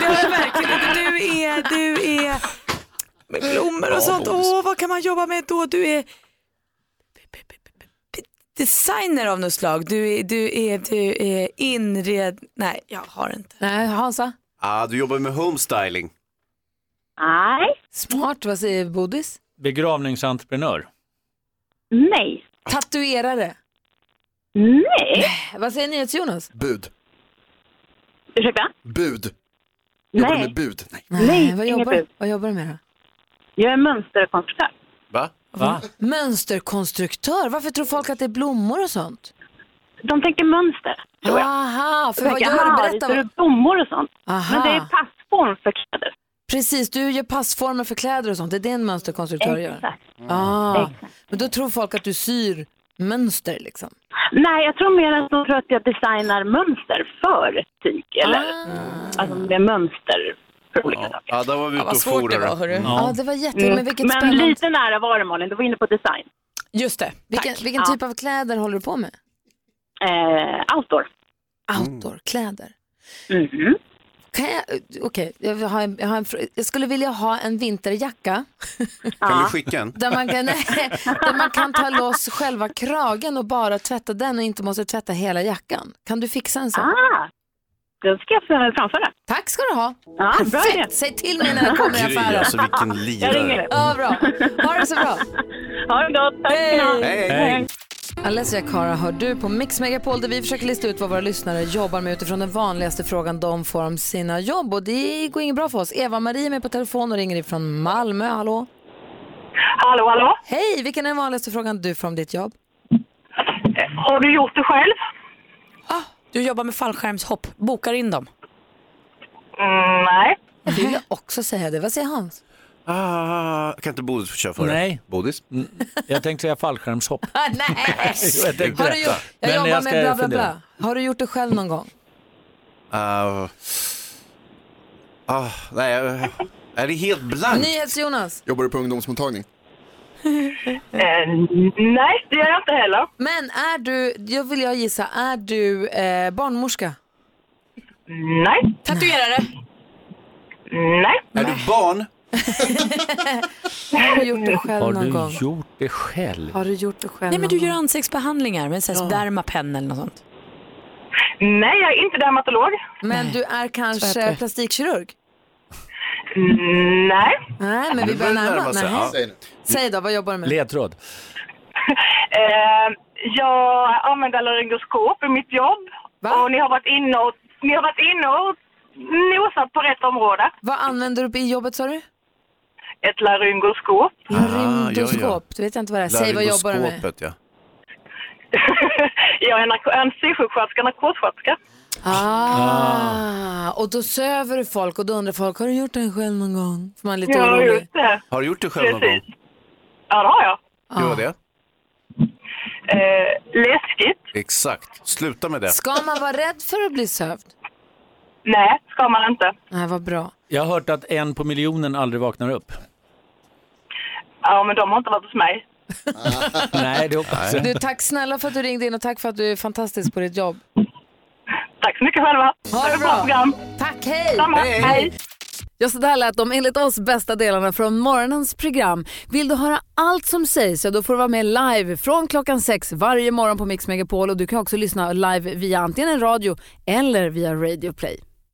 Det har jag verkligen inte. Du är, du är med blommor och sånt. Åh, vad kan man jobba med då? Du är designer av något slag. Du är, du är, du är inred... Nej, jag har inte. Nej, Hansa? Ah, du jobbar med homestyling. Nej. Smart, vad säger Bodis? Begravningsentreprenör. Nej. Tatuerare? Nej. Vad säger ni Jonas? Bud. Ursäkta? Bud. Jobbar du Nej. med bud? Nej. Nej, vad, inget jobbar, bud. vad jobbar du med då? Jag är mönsterkonstruktör. Va? Va? Mönsterkonstruktör? Varför tror folk att det är blommor och sånt? De tänker mönster. tror jag. Aha, för vad gör du? aha, Berätta. du blommor och sånt. Aha. Men det är passform för kläder. Precis, du gör passformer för kläder och sånt. Det är det en mönsterkonstruktör gör. Exakt. Ah. Men då tror folk att du syr mönster liksom. Nej, jag tror mer att de tror att jag designar mönster för tyg. Eller alltså med mönster för olika saker. Ja, där var vi ute och for. hörru. Ja, det var jätte... Mm. Men vilket Men spännande... lite nära var det Malin, du var inne på design. Just det. Vilken, vilken Ja. typ av kläder håller du på med? Eh, outdoor. Outdoor-kläder. Mhm. Kan jag, okej, jag, har en- jag, har en jag skulle vilja ha en vinterjacka. Kan du skicka en? Där man, kan, nej, (laughs) där man kan ta loss själva kragen och bara tvätta den och inte måste tvätta hela jackan. Kan du fixa en sån? Ah, då ska jag framföra. Tack ska du ha. Ja, bra idé. Perfekt, säg till mig när det kommer i affären. alltså vilken Jag ringer lirare. dig. Ja, bra. Ha det så bra. (laughs) Ha det gott. Tack ha. Hej. Hej. Alessia Cara hör du på Mix Megapol där vi försöker lista ut vad våra lyssnare jobbar med utifrån den vanligaste frågan de får om sina jobb. Och det går inget bra för oss. Eva-Marie är med på telefon och ringer ifrån Malmö. Hallå? Hallå, hallå? Hej, vilken är den vanligaste frågan du får om ditt jobb? Har du gjort det själv? Du jobbar med fallskärmshopp. Bokar in dem. Mm, nej. Jag vill (laughs) också säga det. Vad säger Hans? Ah, kan inte Bodis få köra före? Nej. Bodis? Mm, Jag tänkte säga fallskärmshopp. (laughs) Nej! (laughs) jag tänkte Har du detta. gjort, jag Men jobbar jag med ska bla bla fundera. bla. Har du gjort det själv någon gång? Ah, ah, nej, jag- är det helt blankt? NyhetsJonas. Jobbar du på ungdomsmottagning? (laughs) Eh, nej, det gör jag inte heller. Men är du, jag vill jag gissa, är du eh, barnmorska? Nej. Tatuerare. Nej. Är du barn? Har du gjort det själv Har någon du gång? gjort det själv? Har du gjort det själv Nej men du gör ansiktsbehandlingar med ja. dermapen eller något sånt. Nej, jag är inte dermatolog. Men du är kanske plastikkirurg? Mm, nej. Nej, men vi börjar närma oss. Ja. Säg då, vad jobbar du med? Ledtråd. (laughs) Eh, jag använder laryngoskop i mitt jobb. Va? Och ni har varit inne och, ni har varit inne och nosat på rätt område. Vad använder du i jobbet sa du? Ett laryngoskop. Laryngoskop, det vet jag inte vad det är. Säg vad jobbar du med? Ja. (laughs) jag är narko- anestesisjuksköterska, narkossköterska. Ah, och då söver du folk och då undrar folk, har du gjort det själv någon gång? För man är lite Ja, orolig. just det. Har du gjort det själv någon gång? Ja, det har jag. Hur var det? Eh, läskigt. Exakt. Sluta med det. Ska man vara rädd för att bli sövd? Nej, ska man inte. Nej, vad bra. Jag har hört att en på miljonen aldrig vaknar upp. Ja, men de har inte varit hos mig. (laughs) Nej, det hoppas jag. Du, tack snälla för att du ringde in och tack för att du är fantastisk på ditt jobb. Tack så mycket själva. Ha det Bra program. Tack, hej! Samma. Hej. Ja, så där lät de enligt oss bästa delarna från morgonens program. Vill du höra allt som sägs så då får du vara med live från klockan sex varje morgon på Mix Megapol och du kan också lyssna live via antingen en radio eller via Radio Play.